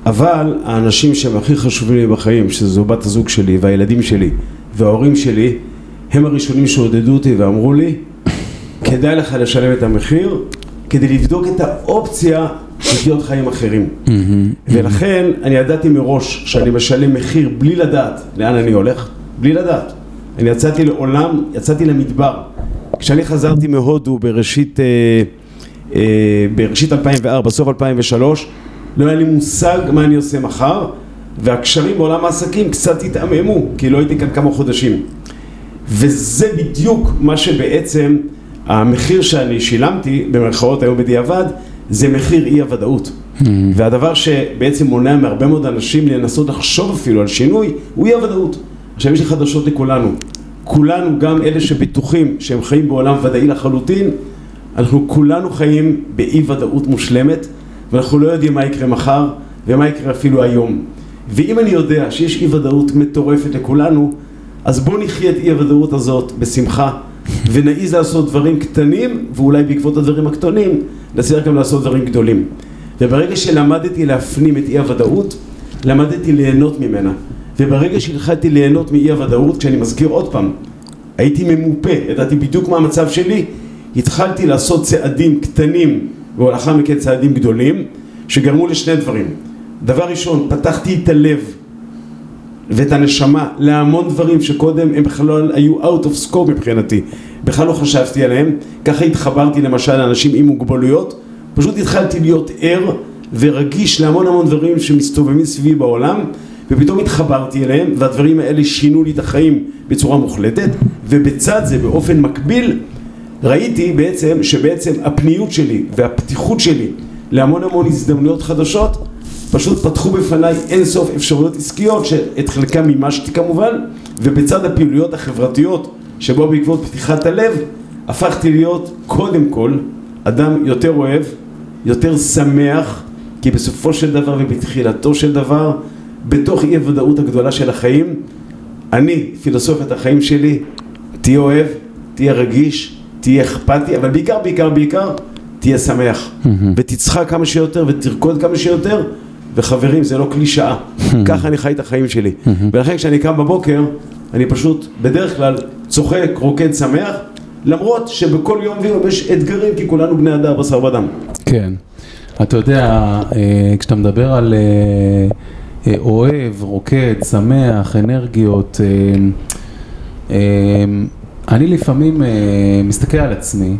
אבל האנשים שהם הכי חשובים לי בחיים, שזו בת הזוג שלי והילדים שלי וההורים שלי, הם הראשונים שעודדו אותי ואמרו לי, כדאי לך לשלם את המחיר כדי לבדוק את האופציה לחיות חיים אחרים. ולכן אני ידעתי מראש שאני משלם מחיר בלי לדעת לאן אני הולך, בלי לדעת. אני יצאתי לעולם, יצאתי למדבר. כשאני חזרתי מהודו בראשית, אה, אה, בראשית 2004, סוף 2003, לא היה לי מושג מה אני עושה מחר, והקשרים בעולם העסקים קצת התעממו, כי לא הייתי כאן כמה חודשים. וזה בדיוק מה שבעצם המחיר שאני שילמתי, במרכאות היום בדיעבד, זה מחיר אי הוודאות. והדבר שבעצם מונע מהרבה מאוד אנשים לנסות לחשוב אפילו על שינוי, הוא אי הוודאות. עכשיו יש לי חדשות לכולנו. כולנו, גם אלה שבטוחים שהם חיים בעולם ודאי לחלוטין, אנחנו כולנו חיים באי ודאות מושלמת, ואנחנו לא יודעים מה יקרה מחר, ומה יקרה אפילו היום. ואם אני יודע שיש אי ודאות מטורפת לכולנו, אז בואו נחיה את אי הוודאות הזאת בשמחה, ונעיז לעשות דברים קטנים, ואולי בעקבות הדברים הקטנים, נצליח גם לעשות דברים גדולים. וברגע שלמדתי להפנים את אי הוודאות, למדתי ליהנות ממנה. וברגע שהתחלתי ליהנות מאי הוודאות, כשאני מזכיר עוד פעם, הייתי ממופה, ידעתי בדיוק מה המצב שלי, התחלתי לעשות צעדים קטנים, ולאחר מכן צעדים גדולים, שגרמו לשני דברים. דבר ראשון, פתחתי את הלב ואת הנשמה להמון דברים שקודם הם בכלל היו out of scope מבחינתי, בכלל לא חשבתי עליהם, ככה התחברתי למשל לאנשים עם מוגבלויות, פשוט התחלתי להיות ער ורגיש להמון המון דברים שמסתובבים סביבי בעולם, ופתאום התחברתי אליהם, והדברים האלה שינו לי את החיים בצורה מוחלטת, ובצד זה באופן מקביל ראיתי בעצם שבעצם הפניות שלי והפתיחות שלי להמון המון הזדמנויות חדשות פשוט פתחו בפניי אינסוף אפשרויות עסקיות שאת חלקם מימשתי כמובן ובצד הפעילויות החברתיות שבו בעקבות פתיחת הלב הפכתי להיות קודם כל אדם יותר אוהב, יותר שמח כי בסופו של דבר ובתחילתו של דבר בתוך אי הוודאות הגדולה של החיים אני, פילוסופיית החיים שלי, תהיה אוהב, תהיה רגיש, תהיה אכפתי, אבל בעיקר, בעיקר, בעיקר, תהיה שמח. ותצחק כמה שיותר ותרקוד כמה שיותר, וחברים, זה לא קלישאה. ככה אני חי את החיים שלי. ולכן כשאני קם בבוקר, אני פשוט, בדרך כלל, צוחק, רוקד, שמח, למרות שבכל יום ויום יש אתגרים, כי כולנו בני אדם, בשר ודם. כן. אתה יודע, אה, כשאתה מדבר על, אה, אוהב, רוקד, שמח, אנרגיות. אה, אה, אני לפעמים אה, מסתכל על עצמי,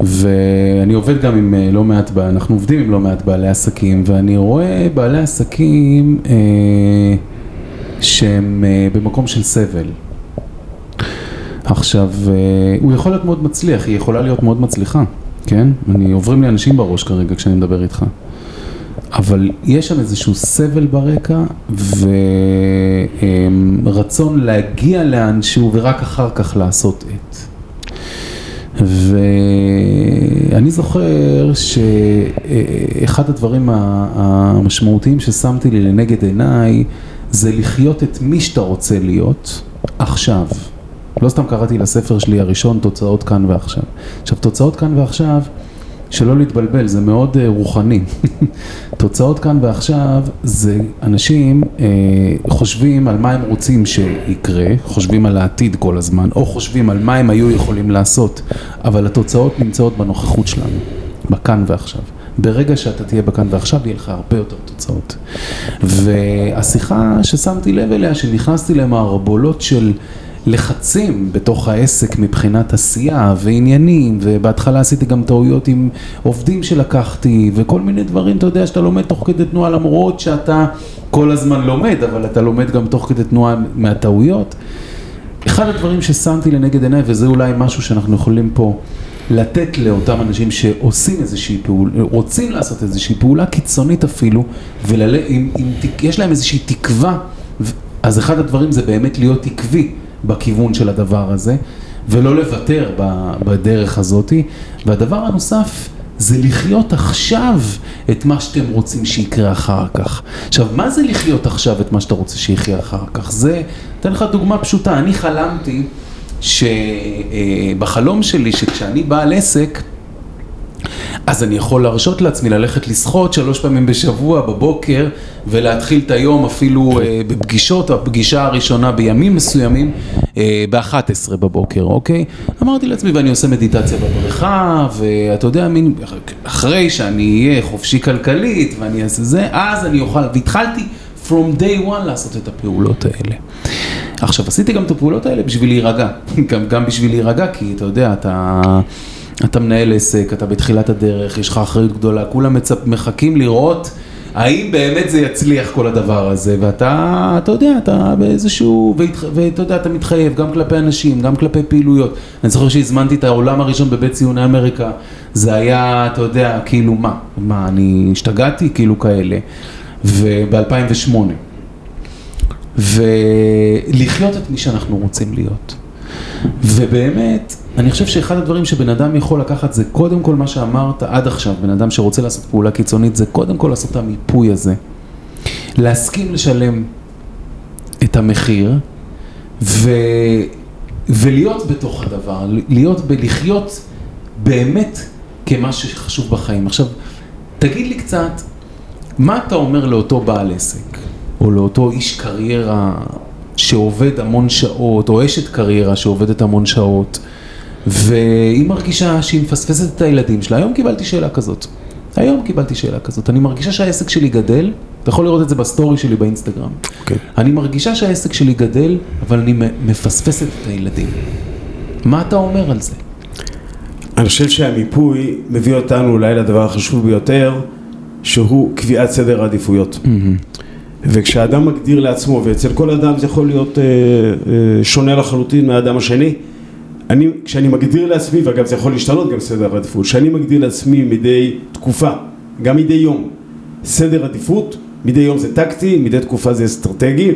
ואני עובד גם עם אה, לא מעט, אנחנו עובדים עם לא מעט בעלי עסקים, ואני רואה בעלי עסקים אה, שהם אה, במקום של סבל. עכשיו, אה, הוא יכול להיות מאוד מצליח, היא יכולה להיות מאוד מצליחה, כן? אני, עוברים לי אנשים בראש כרגע כשאני מדבר איתך. אבל יש שם איזשהו סבל ברקע ורצון להגיע לאנשהו ורק אחר כך לעשות את. ואני זוכר שאחד הדברים המשמעותיים ששמתי לי לנגד עיניי זה לחיות את מי שאתה רוצה להיות עכשיו. לא סתם קראתי לספר שלי הראשון תוצאות כאן ועכשיו. עכשיו תוצאות כאן ועכשיו, שלא להתבלבל, זה מאוד אה, רוחני. [laughs] תוצאות כאן ועכשיו זה אנשים אה, חושבים על מה הם רוצים שיקרה, חושבים על העתיד כל הזמן, או חושבים על מה הם היו יכולים לעשות, אבל התוצאות נמצאות בנוכחות שלנו, בכאן ועכשיו. ברגע שאתה תהיה בכאן ועכשיו, יהיה לך הרבה יותר תוצאות. והשיחה ששמתי לב אליה, שנכנסתי למערבולות של לחצים בתוך העסק מבחינת עשייה ועניינים, ובהתחלה עשיתי גם טעויות עם עובדים שלקחתי, וכל מיני דברים, אתה יודע, שאתה לומד תוך כדי תנועה, למרות שאתה כל הזמן לומד, אבל אתה לומד גם תוך כדי תנועה מהטעויות. אחד הדברים ששמתי לנגד עיניי, וזה אולי משהו שאנחנו יכולים פה לתת לאותם אנשים שעושים איזושהי פעולה, רוצים לעשות איזושהי פעולה קיצונית אפילו, ויש להם איזושהי תקווה, אז אחד הדברים זה באמת להיות עקבי בכיוון של הדבר הזה, ולא לוותר בדרך הזאתי. והדבר הנוסף זה לחיות עכשיו את מה שאתם רוצים שיקרה אחר כך. עכשיו, מה זה לחיות עכשיו את מה שאתה רוצה שיחיה אחר כך? זה, אתן לך דוגמה פשוטה, אני חלמתי שבחלום שלי שכשאני בעל עסק, אז אני יכול להרשות לעצמי ללכת לשחות שלוש פעמים בשבוע בבוקר ולהתחיל את היום אפילו אה, בפגישות, הפגישה הראשונה בימים מסוימים אה, ב-11 בבוקר, אוקיי? אמרתי לעצמי ואני עושה מדיטציה בבריכה ואתה יודע, מין, אחרי שאני אהיה חופשי כלכלית ואני אעשה זה, אז אני אוכל, והתחלתי from day one לעשות את הפעולות האלה. עכשיו עשיתי גם את הפעולות האלה בשביל להירגע, [laughs] גם, גם בשביל להירגע כי אתה יודע, אתה... אתה מנהל עסק, אתה בתחילת הדרך, יש לך אחריות גדולה, כולם מצפ... מחכים לראות האם באמת זה יצליח כל הדבר הזה, ואתה, אתה יודע, אתה באיזשהו, והת... ואתה יודע, אתה מתחייב גם כלפי אנשים, גם כלפי פעילויות. אני זוכר שהזמנתי את העולם הראשון בבית ציוני אמריקה, זה היה, אתה יודע, כאילו מה, מה, אני השתגעתי? כאילו כאלה, וב-2008. ולחיות את מי שאנחנו רוצים להיות. ובאמת, אני חושב שאחד הדברים שבן אדם יכול לקחת זה קודם כל מה שאמרת עד עכשיו, בן אדם שרוצה לעשות פעולה קיצונית, זה קודם כל לעשות את המיפוי הזה. להסכים לשלם את המחיר ו... ולהיות בתוך הדבר, להיות בלחיות באמת כמה שחשוב בחיים. עכשיו, תגיד לי קצת, מה אתה אומר לאותו בעל עסק, או לאותו איש קריירה שעובד המון שעות, או אשת קריירה שעובדת המון שעות, והיא מרגישה שהיא מפספסת את הילדים שלה. היום קיבלתי שאלה כזאת. היום קיבלתי שאלה כזאת. אני מרגישה שהעסק שלי גדל, אתה יכול לראות את זה בסטורי שלי באינסטגרם. Okay. אוקיי. אני מרגישה שהעסק שלי גדל, אבל אני מפספסת את הילדים. מה אתה אומר על זה? אני חושב שהמיפוי מביא אותנו אולי לדבר החשוב ביותר, שהוא קביעת סדר העדיפויות. Mm-hmm. וכשאדם מגדיר לעצמו, ואצל כל אדם זה יכול להיות אה, אה, שונה לחלוטין מהאדם השני, אני, כשאני מגדיר לעצמי, ואגב זה יכול להשתנות גם סדר העדיפות, כשאני מגדיר לעצמי מדי תקופה, גם מדי יום, סדר עדיפות, מדי יום זה טקטי, מדי תקופה זה אסטרטגי,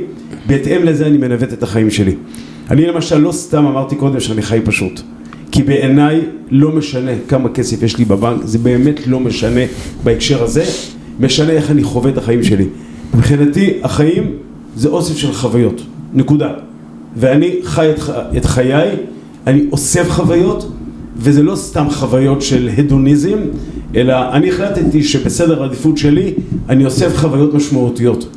בהתאם לזה אני מנווט את החיים שלי. אני למשל לא סתם אמרתי קודם שאני חי פשוט, כי בעיניי לא משנה כמה כסף יש לי בבנק, זה באמת לא משנה בהקשר הזה, משנה איך אני חווה את החיים שלי. מבחינתי החיים זה אוסף של חוויות, נקודה. ואני חי את, את חיי, אני אוסף חוויות, וזה לא סתם חוויות של הדוניזם, אלא אני החלטתי שבסדר העדיפות שלי אני אוסף חוויות משמעותיות.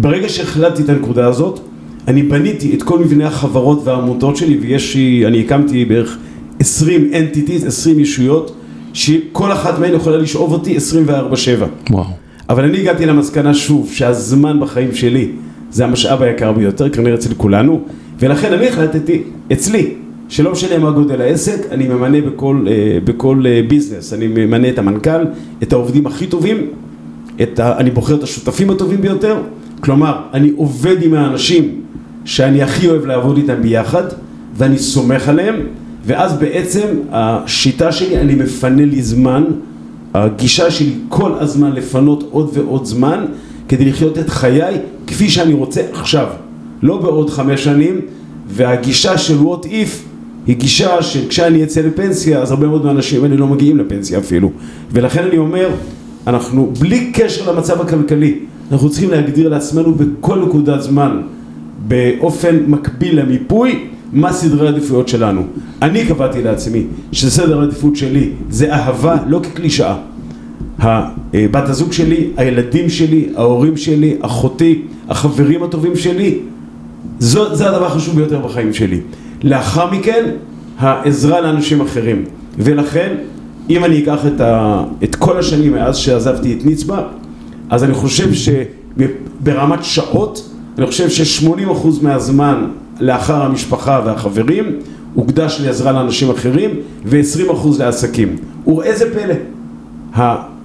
ברגע שהחלטתי את הנקודה הזאת, אני בניתי את כל מבנה החברות והעמותות שלי, ויש לי, אני הקמתי בערך 20 entities, 20 ישויות, שכל אחת מהן יכולה לשאוב אותי 24/7. וואו. אבל אני הגעתי למסקנה שוב, שהזמן בחיים שלי זה המשאב היקר ביותר, כנראה אצל כולנו, ולכן אני החלטתי, אצלי, שלא משנה מה גודל העסק, אני ממנה בכל, אה, בכל אה, ביזנס, אני ממנה את המנכ"ל, את העובדים הכי טובים, את ה, אני בוחר את השותפים הטובים ביותר, כלומר, אני עובד עם האנשים שאני הכי אוהב לעבוד איתם ביחד, ואני סומך עליהם, ואז בעצם השיטה שלי, אני מפנה לי זמן, הגישה שלי כל הזמן לפנות עוד ועוד זמן, כדי לחיות את חיי כפי שאני רוצה עכשיו, לא בעוד חמש שנים, והגישה של what if היא גישה שכשאני אצא לפנסיה, אז הרבה מאוד מהאנשים האלה לא מגיעים לפנסיה אפילו, ולכן אני אומר, אנחנו בלי קשר למצב הכלכלי, אנחנו צריכים להגדיר לעצמנו בכל נקודת זמן, באופן מקביל למיפוי, מה סדרי העדיפויות שלנו. אני קבעתי לעצמי שסדר העדיפות שלי זה אהבה לא כקלישאה. בת הזוג שלי, הילדים שלי, ההורים שלי, אחותי, החברים הטובים שלי, זו, זה הדבר החשוב ביותר בחיים שלי. לאחר מכן, העזרה לאנשים אחרים. ולכן, אם אני אקח את, ה, את כל השנים מאז שעזבתי את נצבא, אז אני חושב שברמת שעות, אני חושב ש-80% מהזמן לאחר המשפחה והחברים הוקדש לעזרה לאנשים אחרים ו-20% לעסקים. וראה זה פלא,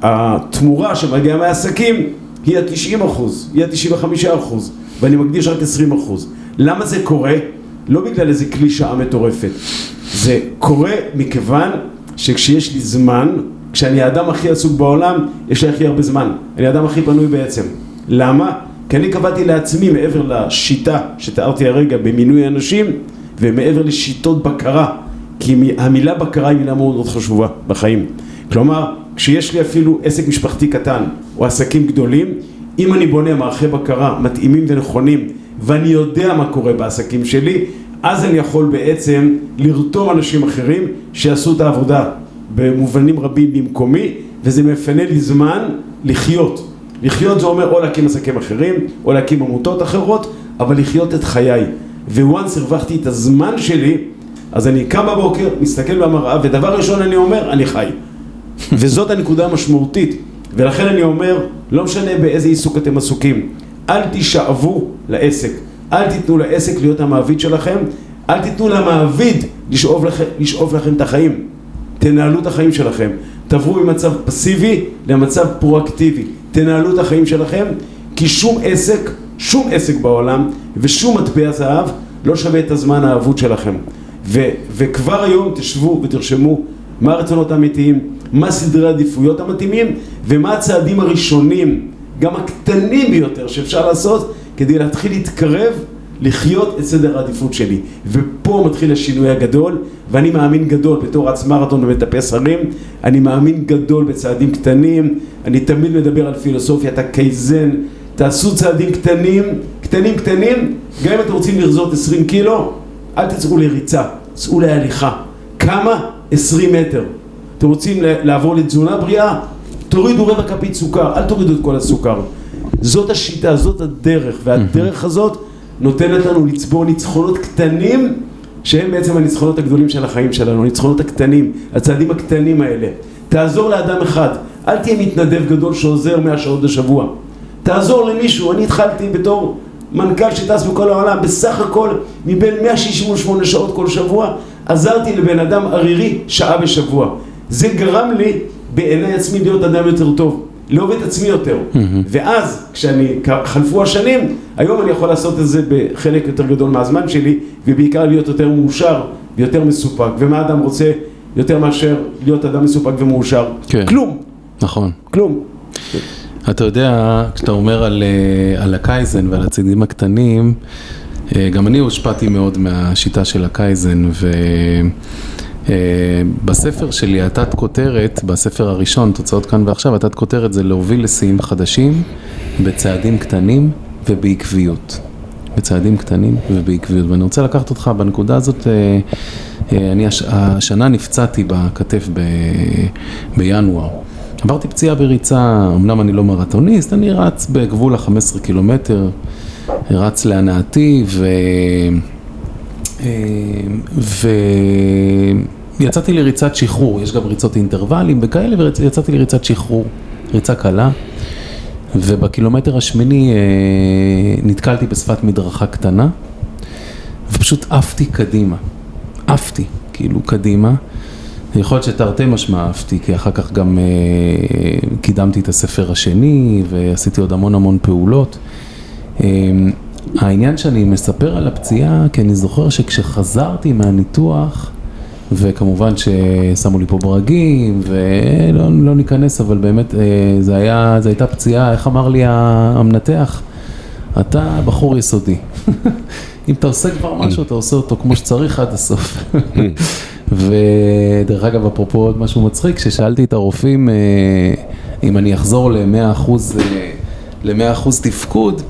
התמורה שמגיעה מהעסקים היא ה-90 היא ה-95 ואני מקדיש רק 20 למה זה קורה? לא בגלל איזה קלישאה מטורפת, זה קורה מכיוון שכשיש לי זמן, כשאני האדם הכי עסוק בעולם, יש לי הכי הרבה זמן, אני האדם הכי פנוי בעצם. למה? כי אני קבעתי לעצמי מעבר לשיטה שתיארתי הרגע במינוי אנשים ומעבר לשיטות בקרה כי המילה בקרה היא מילה מאוד מאוד חשובה בחיים כלומר כשיש לי אפילו עסק משפחתי קטן או עסקים גדולים אם אני בונה מערכי בקרה מתאימים ונכונים ואני יודע מה קורה בעסקים שלי אז אני יכול בעצם לרתום אנשים אחרים שיעשו את העבודה במובנים רבים במקומי וזה מפנה לי זמן לחיות לחיות זה אומר או להקים עסקים אחרים, או להקים עמותות אחרות, אבל לחיות את חיי. וואנס הרווחתי את הזמן שלי, אז אני קם בבוקר, מסתכל במראה, ודבר ראשון אני אומר, אני חי. וזאת הנקודה המשמעותית. ולכן אני אומר, לא משנה באיזה עיסוק אתם עסוקים, אל תשאבו לעסק. אל תיתנו לעסק להיות המעביד שלכם, אל תיתנו למעביד לשאוב לכם, לשאוב לכם את החיים. תנהלו את החיים שלכם. תעברו ממצב פסיבי למצב פרואקטיבי. תנהלו את החיים שלכם, כי שום עסק, שום עסק בעולם ושום מטבע זהב לא שווה את הזמן האבוד שלכם. ו, וכבר היום תשבו ותרשמו מה הרצונות האמיתיים, מה סדרי העדיפויות המתאימים ומה הצעדים הראשונים, גם הקטנים ביותר שאפשר לעשות כדי להתחיל להתקרב לחיות את סדר העדיפות שלי. ופה מתחיל השינוי הגדול, ואני מאמין גדול בתור רץ מרתון ומטפס הרים, אני מאמין גדול בצעדים קטנים, אני תמיד מדבר על פילוסופיית הקייזן, תעשו צעדים קטנים, קטנים קטנים, גם אם אתם רוצים לרזות 20 קילו, אל תצאו לריצה, צאו להליכה. כמה? 20 מטר. אתם רוצים לעבור לתזונה בריאה? תורידו רבע כפית סוכר, אל תורידו את כל הסוכר. זאת השיטה, זאת הדרך, והדרך הזאת נותנת לנו לצבור ניצחונות קטנים שהם בעצם הניצחונות הגדולים של החיים שלנו, הניצחונות הקטנים, הצעדים הקטנים האלה. תעזור לאדם אחד, אל תהיה מתנדב גדול שעוזר מאה שעות בשבוע. תעזור למישהו, אני התחלתי בתור מנכ"ל שטס בכל העולם, בסך הכל מבין 168 שעות כל שבוע, עזרתי לבן אדם ערירי שעה בשבוע. זה גרם לי בעיני עצמי להיות אדם יותר טוב. לאהוב את עצמי יותר. ואז, כשאני, חלפו השנים, היום אני יכול לעשות את זה בחלק יותר גדול מהזמן שלי, ובעיקר להיות יותר מאושר ויותר מסופק. ומה אדם רוצה יותר מאשר להיות אדם מסופק ומאושר? כן. כלום. נכון. כלום. אתה יודע, כשאתה אומר על, אה, על הקייזן ועל הצעדים הקטנים, אה, גם אני הושפעתי מאוד מהשיטה של הקייזן, ו... אה, בספר שלי, התת כותרת, בספר הראשון, תוצאות כאן ועכשיו, התת כותרת זה להוביל לשיאים חדשים בצעדים קטנים ובעקביות. בצעדים קטנים ובעקביות. ואני רוצה לקחת אותך בנקודה הזאת, אה, אה, אני הש... השנה נפצעתי בכתף ב... בינואר. עברתי פציעה בריצה, אמנם אני לא מרתוניסט, אני רץ בגבול ה-15 קילומטר, רץ להנאתי ו... ויצאתי לריצת שחרור, יש גם ריצות אינטרוולים וכאלה, ויצאתי לריצת שחרור, ריצה קלה. ובקילומטר השמיני אה, נתקלתי בשפת מדרכה קטנה, ופשוט עפתי קדימה. עפתי, כאילו קדימה. יכול להיות שתרתי משמע עפתי, כי אחר כך גם אה, קידמתי את הספר השני, ועשיתי עוד המון המון פעולות. אה, העניין שאני מספר על הפציעה, כי אני זוכר שכשחזרתי מהניתוח, וכמובן ששמו לי פה ברגים, ולא לא ניכנס, אבל באמת זה היה, זו הייתה פציעה, איך אמר לי המנתח? אתה בחור יסודי. [laughs] אם אתה עושה כבר משהו, אתה עושה אותו כמו שצריך עד הסוף. [laughs] ודרך אגב, אפרופו עוד משהו מצחיק, כששאלתי את הרופאים אם אני אחזור ל-100% ל-100% תפקוד,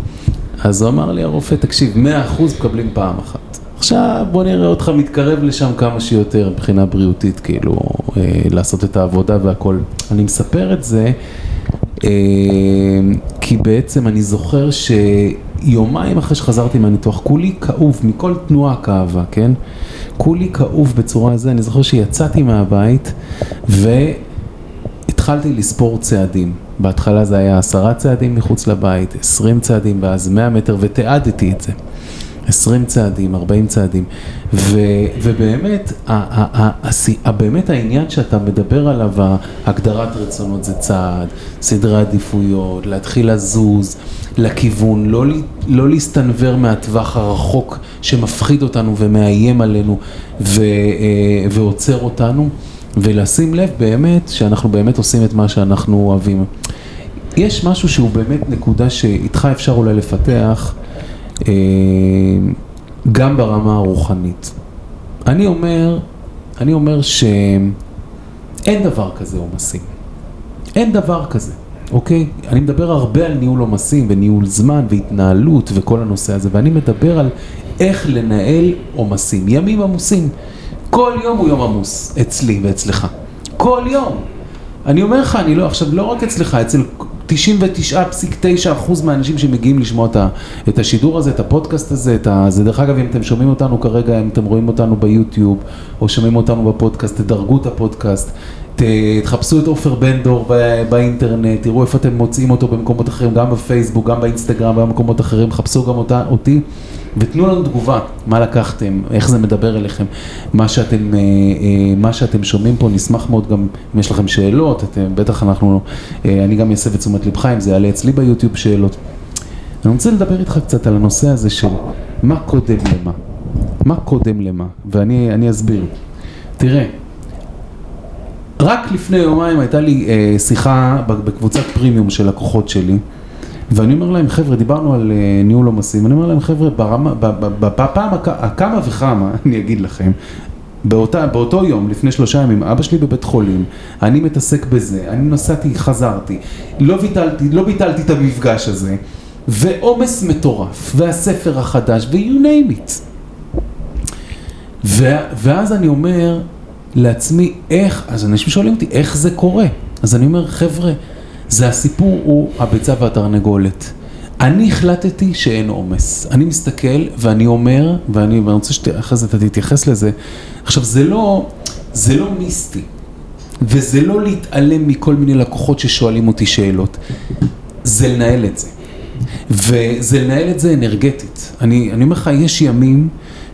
אז הוא אמר לי הרופא, תקשיב, 100% מקבלים פעם אחת. עכשיו בוא נראה אותך מתקרב לשם כמה שיותר מבחינה בריאותית, כאילו, אה, לעשות את העבודה והכל. אני מספר את זה אה, כי בעצם אני זוכר שיומיים אחרי שחזרתי מהניתוח, כולי כאוב, מכל תנועה כאבה, כן? כולי כאוב בצורה הזו, אני זוכר שיצאתי מהבית והתחלתי לספור צעדים. בהתחלה זה היה עשרה צעדים מחוץ לבית, עשרים צעדים ואז מאה מטר ותיעדתי את זה. עשרים צעדים, ארבעים צעדים, ו, ובאמת, ה, ה, ה, באמת העניין שאתה מדבר עליו, הגדרת רצונות זה צעד, סדרי עדיפויות, להתחיל לזוז לכיוון, לא, לא להסתנוור מהטווח הרחוק שמפחיד אותנו ומאיים עלינו ו, ועוצר אותנו, ולשים לב באמת שאנחנו באמת עושים את מה שאנחנו אוהבים. יש משהו שהוא באמת נקודה שאיתך אפשר אולי לפתח, גם ברמה הרוחנית. אני אומר, אני אומר שאין דבר כזה עומסים. אין דבר כזה, אוקיי? אני מדבר הרבה על ניהול עומסים וניהול זמן והתנהלות וכל הנושא הזה, ואני מדבר על איך לנהל עומסים. ימים עמוסים. כל יום הוא יום עמוס, אצלי ואצלך. כל יום. אני אומר לך, אני לא, עכשיו לא רק אצלך, אצל 99.9% מהאנשים שמגיעים לשמוע את השידור הזה, את הפודקאסט הזה, את ה... זה דרך אגב, אם אתם שומעים אותנו כרגע, אם אתם רואים אותנו ביוטיוב, או שומעים אותנו בפודקאסט, תדרגו את הפודקאסט, תחפשו את עופר בן דור באינטרנט, תראו איפה אתם מוצאים אותו במקומות אחרים, גם בפייסבוק, גם באינסטגרם, במקומות אחרים, חפשו גם אותה, אותי. ותנו לנו תגובה, מה לקחתם, איך זה מדבר אליכם, מה שאתם, אה, אה, מה שאתם שומעים פה, נשמח מאוד גם אם יש לכם שאלות, אתם, בטח אנחנו, אה, אני גם אעשה את תשומת לבך אם זה יעלה אצלי ביוטיוב שאלות. אני רוצה לדבר איתך קצת על הנושא הזה של מה קודם למה, מה קודם למה, ואני אסביר. תראה, רק לפני יומיים הייתה לי שיחה בקבוצת פרימיום של לקוחות שלי. ואני אומר להם, חבר'ה, דיברנו על uh, ניהול עומסים, אני אומר להם, חבר'ה, ברמה, בפעם הכמה וכמה, [laughs] אני אגיד לכם, באותה, באותו יום, לפני שלושה ימים, אבא שלי בבית חולים, אני מתעסק בזה, אני נסעתי, חזרתי, לא ביטלתי, לא ביטלתי את המפגש הזה, ועומס מטורף, והספר החדש, ו-you name it. ו- ואז אני אומר לעצמי, איך, אז אנשים שואלים אותי, איך זה קורה? אז אני אומר, חבר'ה, זה הסיפור הוא הביצה והתרנגולת. אני החלטתי שאין עומס. אני מסתכל ואני אומר, ואני, ואני רוצה שאחרי זה אתה תתייחס לזה. עכשיו, זה לא, זה לא מיסטי, וזה לא להתעלם מכל מיני לקוחות ששואלים אותי שאלות. זה לנהל את זה. וזה לנהל את זה אנרגטית. אני, אני אומר לך, יש ימים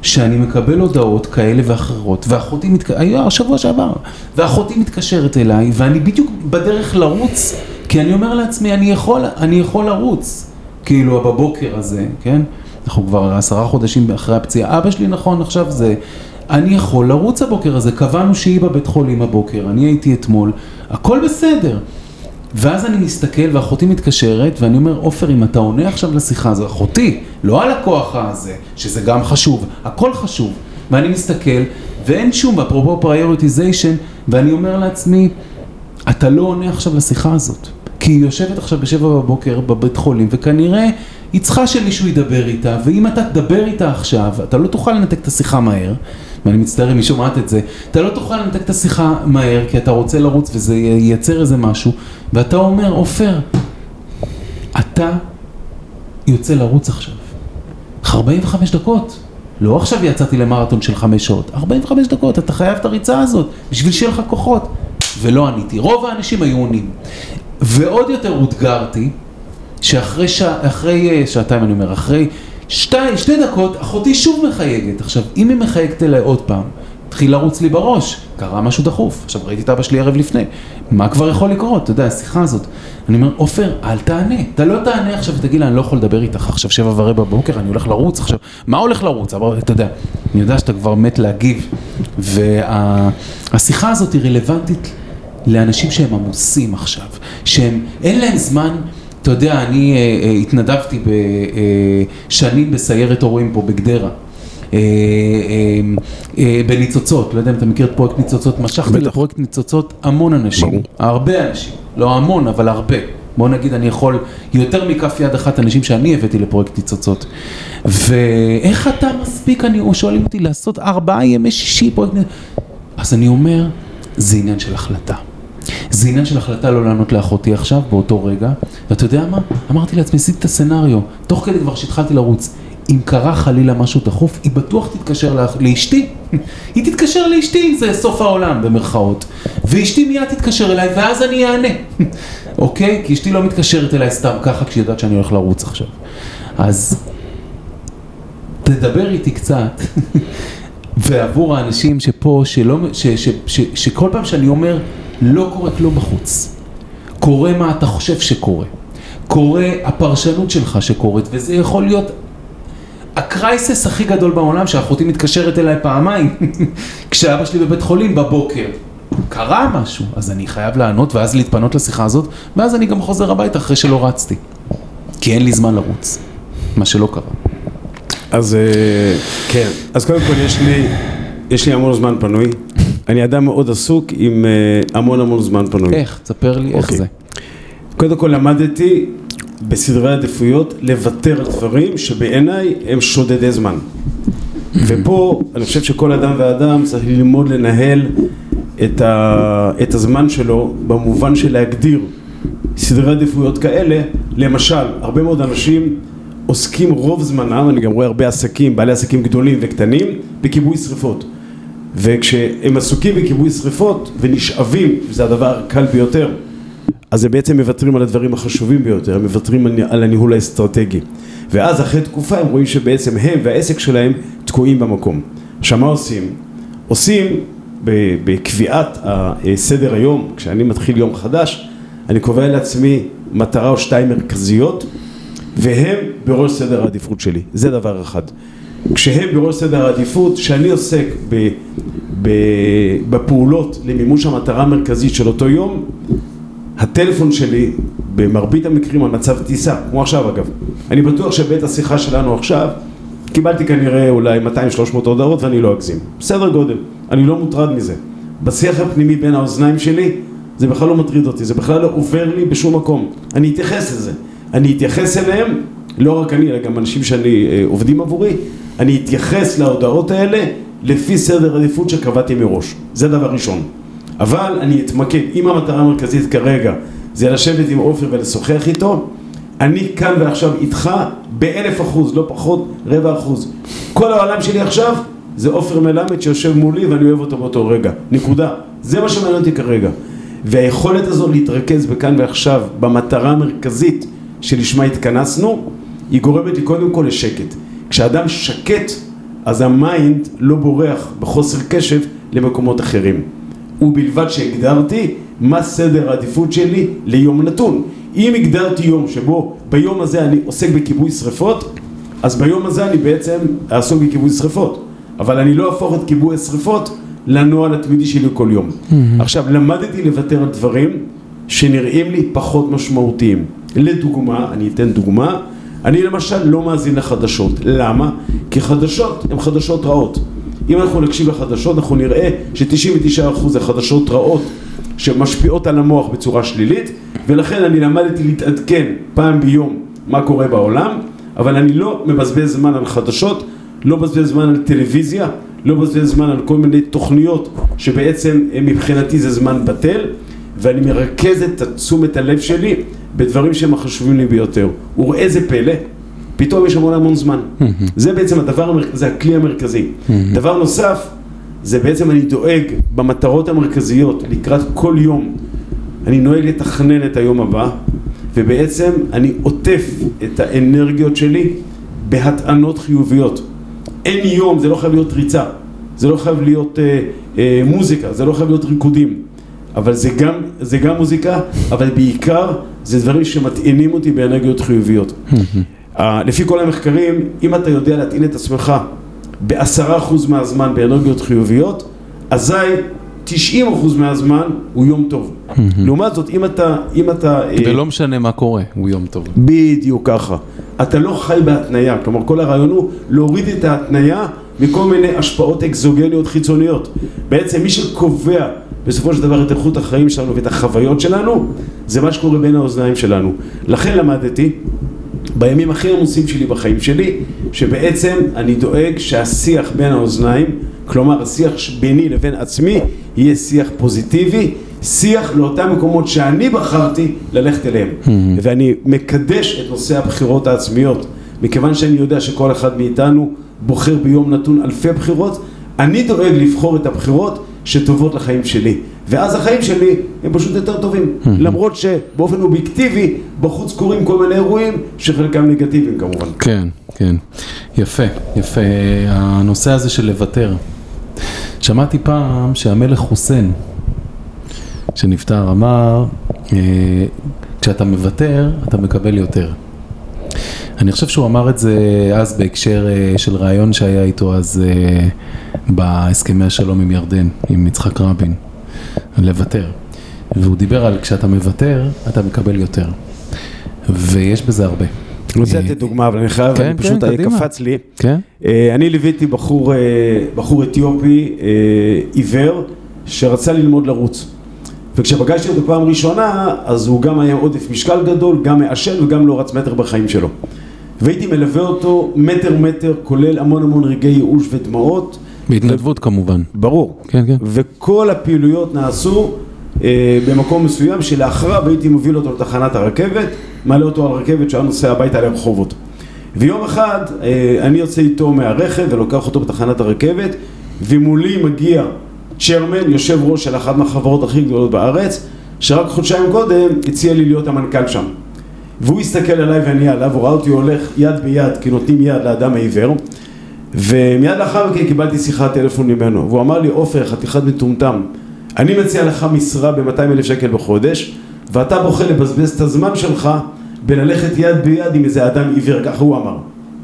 שאני מקבל הודעות כאלה ואחרות, ואחותי מתקשרת, השבוע שעבר, ואחותי מתקשרת אליי, ואני בדיוק בדרך לרוץ כי אני אומר לעצמי, אני יכול, אני יכול לרוץ, כאילו בבוקר הזה, כן? אנחנו כבר עשרה חודשים אחרי הפציעה, אבא שלי נכון עכשיו זה, אני יכול לרוץ הבוקר הזה, קבענו שהיא בבית חולים הבוקר, אני הייתי אתמול, הכל בסדר. ואז אני מסתכל ואחותי מתקשרת ואני אומר, עופר, אם אתה עונה עכשיו לשיחה הזו, אחותי, לא הלקוח הזה, שזה גם חשוב, הכל חשוב. ואני מסתכל ואין שום, אפרופו prioritization, ואני אומר לעצמי, אתה לא עונה עכשיו לשיחה הזאת. כי היא יושבת עכשיו בשבע בבוקר בבית חולים, וכנראה היא צריכה שמישהו ידבר איתה, ואם אתה תדבר איתה עכשיו, אתה לא תוכל לנתק את השיחה מהר, ואני מצטער אם היא שומעת את זה, אתה לא תוכל לנתק את השיחה מהר, כי אתה רוצה לרוץ וזה ייצר איזה משהו, ואתה אומר, עופר, אתה יוצא לרוץ עכשיו. 45 דקות. לא עכשיו יצאתי למרתון של 5 שעות, 45 דקות, אתה חייב את הריצה הזאת, בשביל שיהיה לך כוחות. ולא עניתי. רוב האנשים היו עונים. ועוד יותר אותגרתי, שאחרי שע, אחרי, אה, שעתיים אני אומר, אחרי שתי, שתי דקות, אחותי שוב מחייגת. עכשיו, אם היא מחייגת אליי עוד פעם, התחיל לרוץ לי בראש, קרה משהו דחוף. עכשיו, ראיתי את אבא שלי ערב לפני, מה כבר יכול לקרות? אתה יודע, השיחה הזאת. אני אומר, עופר, אל תענה. אתה לא תענה עכשיו ותגיד לה, אני לא יכול לדבר איתך עכשיו שבע ורבע בבוקר, אני הולך לרוץ עכשיו. מה הולך לרוץ? אבל אתה יודע, אני יודע שאתה כבר מת להגיב. והשיחה הזאת היא רלוונטית לאנשים שהם עמוסים עכשיו, שהם, אין להם זמן. אתה יודע, אני אה, אה, התנדבתי בשנים אה, בסיירת הורים פה בגדרה. אה, אה, בניצוצות, לא יודע אם אתה מכיר את פרויקט ניצוצות, משכתי לפרויקט ניצוצות המון אנשים, ברור. הרבה אנשים, לא המון אבל הרבה, בוא נגיד אני יכול יותר מכף יד אחת אנשים שאני הבאתי לפרויקט ניצוצות ואיך אתה מספיק, אני, שואלים אותי לעשות ארבעה ימי שישי פרויקט ניצוצות, אז אני אומר, זה עניין של החלטה. זה עניין של החלטה לא לענות לאחותי עכשיו, באותו רגע, ואתה יודע מה? אמרתי לעצמי, עשיתי את הסצנריו, תוך כדי כבר שהתחלתי לרוץ, אם קרה חלילה משהו דחוף, היא בטוח תתקשר לה, לאשתי. [laughs] היא תתקשר לאשתי זה סוף העולם, במרכאות. ואשתי מיד תתקשר אליי, ואז אני אענה. [laughs] אוקיי? כי אשתי לא מתקשרת אליי סתם ככה כשהיא יודעת שאני הולך לרוץ עכשיו. אז תדבר איתי קצת, [laughs] ועבור האנשים שפה, שלא, ש, ש, ש, ש, שכל פעם שאני אומר, לא קורה כלום בחוץ. קורה מה אתה חושב שקורה. קורה הפרשנות שלך שקורית, וזה יכול להיות הקרייסס הכי גדול בעולם, שאחותי מתקשרת אליי פעמיים, [laughs] כשאבא שלי בבית חולים בבוקר. קרה משהו, אז אני חייב לענות ואז להתפנות לשיחה הזאת, ואז אני גם חוזר הביתה אחרי שלא רצתי. כי אין לי זמן לרוץ, מה שלא קרה. אז אה, כן, אז קודם כל יש לי, יש לי המון זמן פנוי. אני אדם מאוד עסוק עם אה, המון המון זמן פנוי. איך? תספר לי איך אוקיי. זה. קודם כל למדתי בסדרי עדיפויות לוותר על דברים שבעיניי הם שודדי זמן. ופה אני חושב שכל אדם ואדם צריך ללמוד לנהל את, ה, את הזמן שלו במובן של להגדיר סדרי עדיפויות כאלה. למשל, הרבה מאוד אנשים עוסקים רוב זמנם, אני גם רואה הרבה עסקים, בעלי עסקים גדולים וקטנים, בכיבוי שריפות. וכשהם עסוקים בכיבוי שריפות ונשאבים, וזה הדבר הקל ביותר, אז הם בעצם מוותרים על הדברים החשובים ביותר, הם מוותרים על הניהול האסטרטגי. ואז אחרי תקופה הם רואים שבעצם הם והעסק שלהם תקועים במקום. עכשיו מה עושים? עושים בקביעת סדר היום, כשאני מתחיל יום חדש, אני קובע לעצמי מטרה או שתיים מרכזיות, והם בראש סדר העדיפות שלי. זה דבר אחד. כשהם בראש סדר העדיפות, שאני עוסק ב, ב, בפעולות למימוש המטרה המרכזית של אותו יום, הטלפון שלי במרבית המקרים על מצב טיסה, כמו עכשיו אגב. אני בטוח שבעת השיחה שלנו עכשיו קיבלתי כנראה אולי 200-300 הודעות ואני לא אגזים. בסדר גודל, אני לא מוטרד מזה. בשיח הפנימי בין האוזניים שלי זה בכלל לא מטריד אותי, זה בכלל לא עובר לי בשום מקום. אני אתייחס לזה. אני אתייחס אליהם, לא רק אני, אלא גם אנשים שאני אה, עובדים עבורי, אני אתייחס להודעות האלה לפי סדר עדיפות שקבעתי מראש. זה דבר ראשון. אבל אני אתמקד, אם המטרה המרכזית כרגע זה לשבת עם עופר ולשוחח איתו, אני כאן ועכשיו איתך באלף אחוז, לא פחות, רבע אחוז. כל העולם שלי עכשיו זה עופר מלמד שיושב מולי ואני אוהב אותו באותו רגע, נקודה. זה מה שמעניין אותי כרגע. והיכולת הזו להתרכז בכאן ועכשיו במטרה המרכזית שלשמה התכנסנו, היא גורמת לי קודם כל לשקט. כשאדם שקט, אז ה mind לא בורח בחוסר קשב למקומות אחרים. ובלבד שהגדרתי מה סדר העדיפות שלי ליום נתון. אם הגדרתי יום שבו ביום הזה אני עוסק בכיבוי שריפות, אז ביום הזה אני בעצם אעסוק בכיבוי שריפות. אבל אני לא אהפוך את כיבוי השריפות לנוהל התמידי שלי כל יום. Mm-hmm. עכשיו, למדתי לוותר על דברים שנראים לי פחות משמעותיים. לדוגמה, אני אתן דוגמה, אני למשל לא מאזין לחדשות. למה? כי חדשות הן חדשות רעות. אם אנחנו נקשיב לחדשות אנחנו נראה ש-99% זה חדשות רעות שמשפיעות על המוח בצורה שלילית ולכן אני למדתי להתעדכן פעם ביום מה קורה בעולם אבל אני לא מבזבז זמן על חדשות, לא מבזבז זמן על טלוויזיה, לא מבזבז זמן על כל מיני תוכניות שבעצם מבחינתי זה זמן בטל ואני מרכז את תשומת הלב שלי בדברים שהם החשובים לי ביותר. וראה זה פלא פתאום יש המון המון זמן. זה בעצם הדבר, זה הכלי המרכזי. דבר נוסף, זה בעצם אני דואג במטרות המרכזיות לקראת כל יום, אני נוהג לתכנן את היום הבא, ובעצם אני עוטף את האנרגיות שלי בהטענות חיוביות. אין יום, זה לא חייב להיות ריצה, זה לא חייב להיות אה, אה, מוזיקה, זה לא חייב להיות ריקודים, אבל זה גם, זה גם מוזיקה, אבל בעיקר זה דברים שמטעינים אותי באנרגיות חיוביות. אה, לפי כל המחקרים, אם אתה יודע להטעין את עצמך בעשרה אחוז מהזמן באנרגיות חיוביות, אזי 90 אחוז מהזמן הוא יום טוב. לעומת זאת, אם אתה... אם אתה אה, ולא משנה מה קורה, הוא יום טוב. בדיוק ככה. אתה לא חי בהתניה, כלומר כל הרעיון הוא להוריד את ההתניה מכל מיני השפעות אקזוגניות חיצוניות. בעצם מי שקובע בסופו של דבר את איכות החיים שלנו ואת החוויות שלנו, זה מה שקורה בין האוזניים שלנו. לכן למדתי, בימים הכי עמוסים שלי בחיים שלי, שבעצם אני דואג שהשיח בין האוזניים, כלומר השיח ביני לבין עצמי, יהיה שיח פוזיטיבי, שיח לאותם מקומות שאני בחרתי ללכת אליהם. ואני מקדש את נושא הבחירות העצמיות, מכיוון שאני יודע שכל אחד מאיתנו בוחר ביום נתון אלפי בחירות, אני דואג לבחור את הבחירות שטובות לחיים שלי. ואז החיים שלי הם פשוט יותר טובים. למרות שבאופן אובייקטיבי, בחוץ קורים כל מיני אירועים שחלקם נגטיביים כמובן. כן, כן. יפה, יפה. הנושא הזה של לוותר. שמעתי פעם שהמלך חוסיין, שנפטר, אמר, אה, כשאתה מוותר, אתה מקבל יותר. אני חושב שהוא אמר את זה אז בהקשר אה, של ראיון שהיה איתו אז אה, בהסכמי השלום עם ירדן, עם יצחק רבין, לוותר. והוא דיבר על כשאתה מוותר, אתה מקבל יותר. ויש בזה הרבה. אני רוצה לתת דוגמה, אבל אני חייב, כן, אני כן, פשוט. קפץ לי. כן? אה, אני ליוויתי בחור, אה, בחור אתיופי אה, עיוור שרצה ללמוד לרוץ. וכשפגשתי אותו פעם ראשונה, אז הוא גם היה עודף משקל גדול, גם מעשן וגם לא רץ מטר בחיים שלו. והייתי מלווה אותו מטר מטר, כולל המון המון רגעי ייאוש ודמעות. בהתנדבות כמובן. ברור. כן, כן. וכל הפעילויות נעשו אה, במקום מסוים שלאחריו הייתי מוביל אותו לתחנת הרכבת, מעלה אותו על רכבת שהיה נוסע הביתה לרחובות. ויום אחד אה, אני יוצא איתו מהרכב ולוקח אותו בתחנת הרכבת ומולי מגיע צ'רמן, יושב ראש של אחת מהחברות הכי גדולות בארץ, שרק חודשיים קודם הציע לי להיות המנכ"ל שם. והוא הסתכל עליי ואני עליו, הוא ראה אותי הולך יד ביד, כי נותנים יד לאדם העיוור, ומיד לאחר מכן קיבלתי שיחת טלפון ממנו, והוא אמר לי, עופר, חתיכת מטומטם, אני מציע לך משרה ב-200 אלף שקל בחודש, ואתה בוחר לבזבז את הזמן שלך בללכת יד ביד עם איזה אדם עיוור, ככה הוא אמר.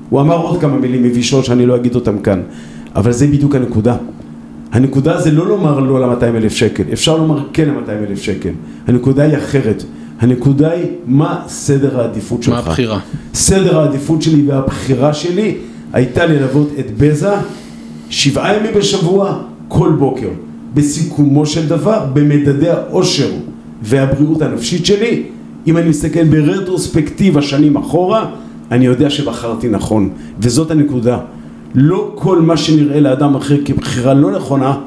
הוא אמר עוד כמה מילים מבישות שאני לא אגיד אותם כאן, אבל זה בדיוק הנקודה. הנקודה זה לא לומר לא ל-200 אלף שקל, אפשר לומר כן ל-200 אלף שקל. הנקודה היא אחרת. הנקודה היא מה סדר העדיפות שלך. מה הבחירה? סדר העדיפות שלי והבחירה שלי הייתה ללוות את בזה שבעה ימים בשבוע, כל בוקר. בסיכומו של דבר, במדדי האושר והבריאות הנפשית שלי, אם אני מסתכל ברטרוספקטיבה שנים אחורה, אני יודע שבחרתי נכון, וזאת הנקודה. לא כל מה שנראה לאדם אחר כבחירה לא נכונה,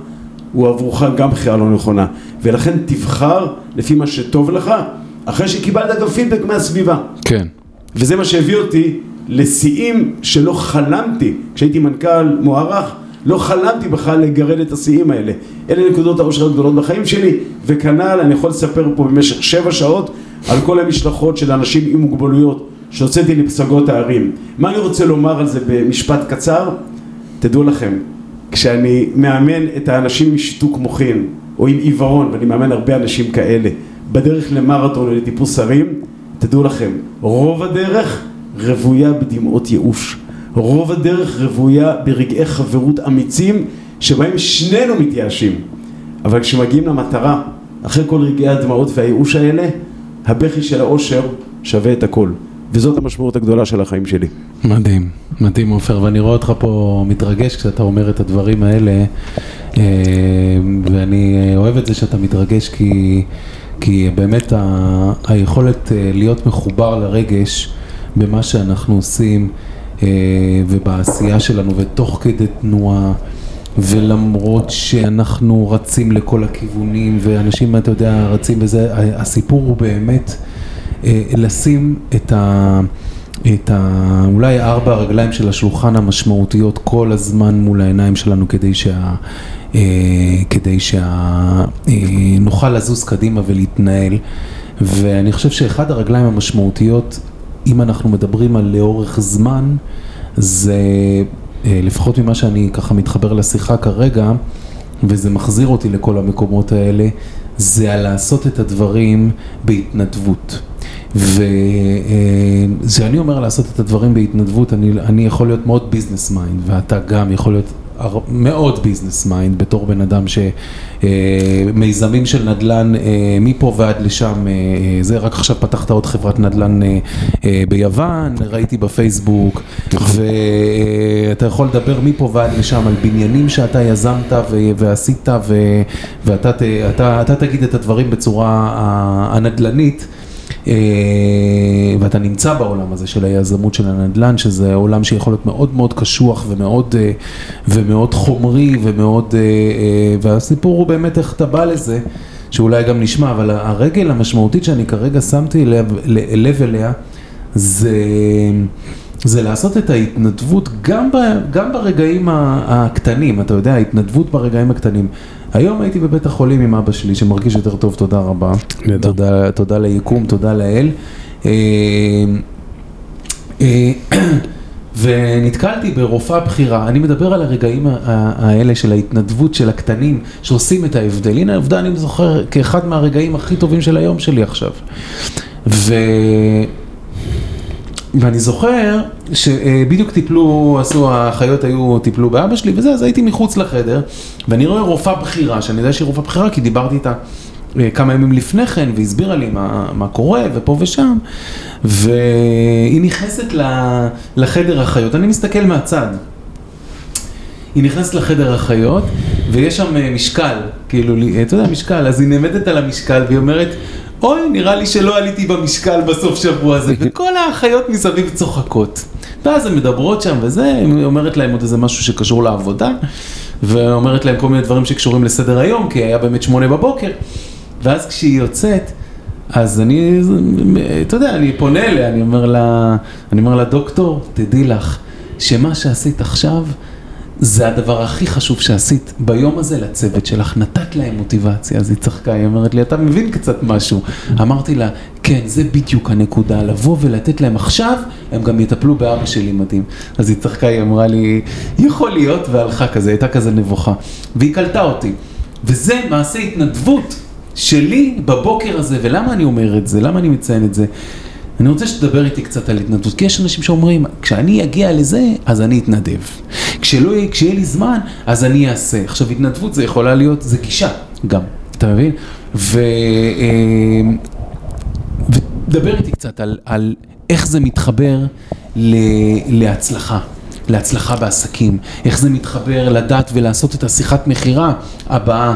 הוא עבורך גם בחירה לא נכונה. ולכן תבחר לפי מה שטוב לך, אחרי שקיבלת גם פידבק מהסביבה. כן. וזה מה שהביא אותי לשיאים שלא חלמתי, כשהייתי מנכ"ל מוערך, לא חלמתי בכלל לגרד את השיאים האלה. אלה נקודות האושר הגדולות בחיים שלי, וכנ"ל אני יכול לספר פה במשך שבע שעות על כל המשלחות של אנשים עם מוגבלויות שהוצאתי לפסגות הערים. מה אני רוצה לומר על זה במשפט קצר? תדעו לכם, כשאני מאמן את האנשים עם שיתוק מוחין או עם עיוורון, ואני מאמן הרבה אנשים כאלה, בדרך למרתון לטיפוס הרים, תדעו לכם, רוב הדרך רוויה בדמעות ייאוש. רוב הדרך רוויה ברגעי חברות אמיצים שבהם שנינו מתייאשים. אבל כשמגיעים למטרה, אחרי כל רגעי הדמעות והייאוש האלה, הבכי של האושר שווה את הכל. וזאת המשמעות הגדולה של החיים שלי. מדהים, מדהים עופר, ואני רואה אותך פה מתרגש כשאתה אומר את הדברים האלה, אה, ואני אוהב את זה שאתה מתרגש כי, כי באמת ה, היכולת אה, להיות מחובר לרגש במה שאנחנו עושים אה, ובעשייה שלנו ותוך כדי תנועה. ולמרות שאנחנו רצים לכל הכיוונים ואנשים, אתה יודע, רצים וזה, הסיפור הוא באמת אה, לשים את ה... את ה... אולי ארבע הרגליים של השולחן המשמעותיות כל הזמן מול העיניים שלנו כדי שה... אה, כדי שה... אה, לזוז קדימה ולהתנהל. ואני חושב שאחד הרגליים המשמעותיות, אם אנחנו מדברים על לאורך זמן, זה אה, לפחות ממה שאני ככה מתחבר לשיחה כרגע, וזה מחזיר אותי לכל המקומות האלה, זה על לעשות את הדברים בהתנדבות. וכשאני אומר לעשות את הדברים בהתנדבות, אני, אני יכול להיות מאוד business mind, ואתה גם יכול להיות מאוד business mind בתור בן אדם שמיזמים של נדל"ן אה, מפה ועד לשם, אה, זה רק עכשיו פתחת עוד חברת נדל"ן אה, ביוון, ראיתי בפייסבוק, ואתה יכול לדבר מפה ועד לשם על בניינים שאתה יזמת ועשית ואתה אתה, אתה תגיד את הדברים בצורה הנדל"נית. אה, ואתה נמצא בעולם הזה של היזמות של הנדל"ן, שזה עולם שיכול להיות מאוד מאוד קשוח ומאוד, אה, ומאוד חומרי ומאוד, אה, והסיפור הוא באמת איך אתה בא לזה, שאולי גם נשמע, אבל הרגל המשמעותית שאני כרגע שמתי לב, לב אליה, זה... זה לעשות את ההתנדבות גם, ב, גם ברגעים הקטנים, אתה יודע, ההתנדבות ברגעים הקטנים. היום הייתי בבית החולים עם אבא שלי שמרגיש יותר טוב, תודה רבה. תודה, תודה ליקום, תודה לאל. אה, אה, [clears throat] ונתקלתי ברופאה בכירה, אני מדבר על הרגעים האלה של ההתנדבות של הקטנים שעושים את ההבדל. הנה העובדה, אני זוכר כאחד מהרגעים הכי טובים של היום שלי עכשיו. ו... ואני זוכר שבדיוק טיפלו, עשו, האחיות היו, טיפלו באבא שלי וזה, אז הייתי מחוץ לחדר, ואני רואה רופאה בכירה, שאני יודע שהיא רופאה בכירה כי דיברתי איתה אה, כמה ימים לפני כן, והסבירה לי מה, מה קורה ופה ושם, והיא נכנסת לחדר החיות, אני מסתכל מהצד. היא נכנסת לחדר החיות, ויש שם אה, משקל, כאילו, אתה יודע, משקל, אז היא נעמדת על המשקל והיא אומרת, אוי, נראה לי שלא עליתי במשקל בסוף שבוע הזה, [laughs] וכל האחיות מסביב צוחקות. ואז הן מדברות שם וזה, היא אומרת להם עוד איזה משהו שקשור לעבודה, ואומרת להם כל מיני דברים שקשורים לסדר היום, כי היה באמת שמונה בבוקר, ואז כשהיא יוצאת, אז אני, אתה יודע, אני פונה אליה, אני אומר לה, אני אומר לה, דוקטור, תדעי לך, שמה שעשית עכשיו, זה הדבר הכי חשוב שעשית ביום הזה לצוות שלך, נתת להם מוטיבציה, אז היא צחקה, היא אומרת לי, אתה מבין קצת משהו. אמרתי לה, כן, זה בדיוק הנקודה, לבוא ולתת להם עכשיו, הם גם יטפלו באבא שלי מדהים. אז היא צחקה, היא אמרה לי, יכול להיות, והלכה כזה, הייתה כזה נבוכה. והיא קלטה אותי. וזה מעשה התנדבות שלי בבוקר הזה, ולמה אני אומר את זה? למה אני מציין את זה? אני רוצה שתדבר איתי קצת על התנדבות, כי יש אנשים שאומרים, כשאני אגיע לזה, אז אני אתנדב. כשלא יהיה, כשיהיה לי זמן, אז אני אעשה. עכשיו, התנדבות זה יכולה להיות, זה גישה גם, אתה מבין? ו... אה, ודבר איתי קצת על, על איך זה מתחבר ל... להצלחה. להצלחה בעסקים, איך זה מתחבר לדעת ולעשות את השיחת מכירה הבאה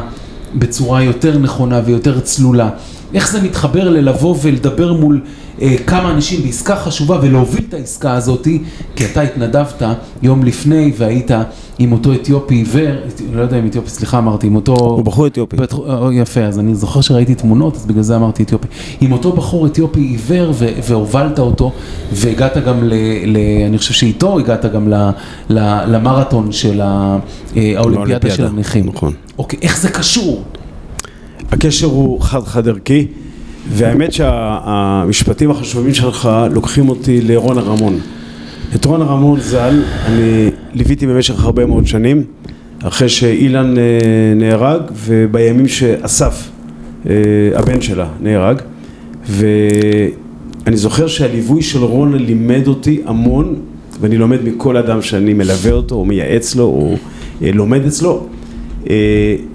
בצורה יותר נכונה ויותר צלולה, איך זה מתחבר ללבוא ולדבר מול כמה אנשים בעסקה חשובה ולהוביל את העסקה הזאת, כי אתה התנדבת יום לפני והיית עם אותו אתיופי עיוור, לא יודע אם אתיופי, סליחה אמרתי, עם אותו... הוא בחור אתיופי. בית, או, יפה, אז אני זוכר שראיתי תמונות, אז בגלל זה אמרתי אתיופי. עם אותו בחור אתיופי עיוור ו- והובלת אותו, והגעת גם ל... ל אני חושב שאיתו הגעת גם ל, ל, למרתון של אה, האולימפיאדה של הנכים. נכון. אוקיי, איך זה קשור? הקשר הוא חד-חד ערכי. והאמת שהמשפטים החשובים שלך לוקחים אותי לרונה רמון. את רונה רמון ז"ל אני ליוויתי במשך הרבה מאוד שנים אחרי שאילן אה, נהרג ובימים שאסף אה, הבן שלה נהרג ואני זוכר שהליווי של רונה לימד אותי המון ואני לומד מכל אדם שאני מלווה אותו או מייעץ לו או אה, לומד אצלו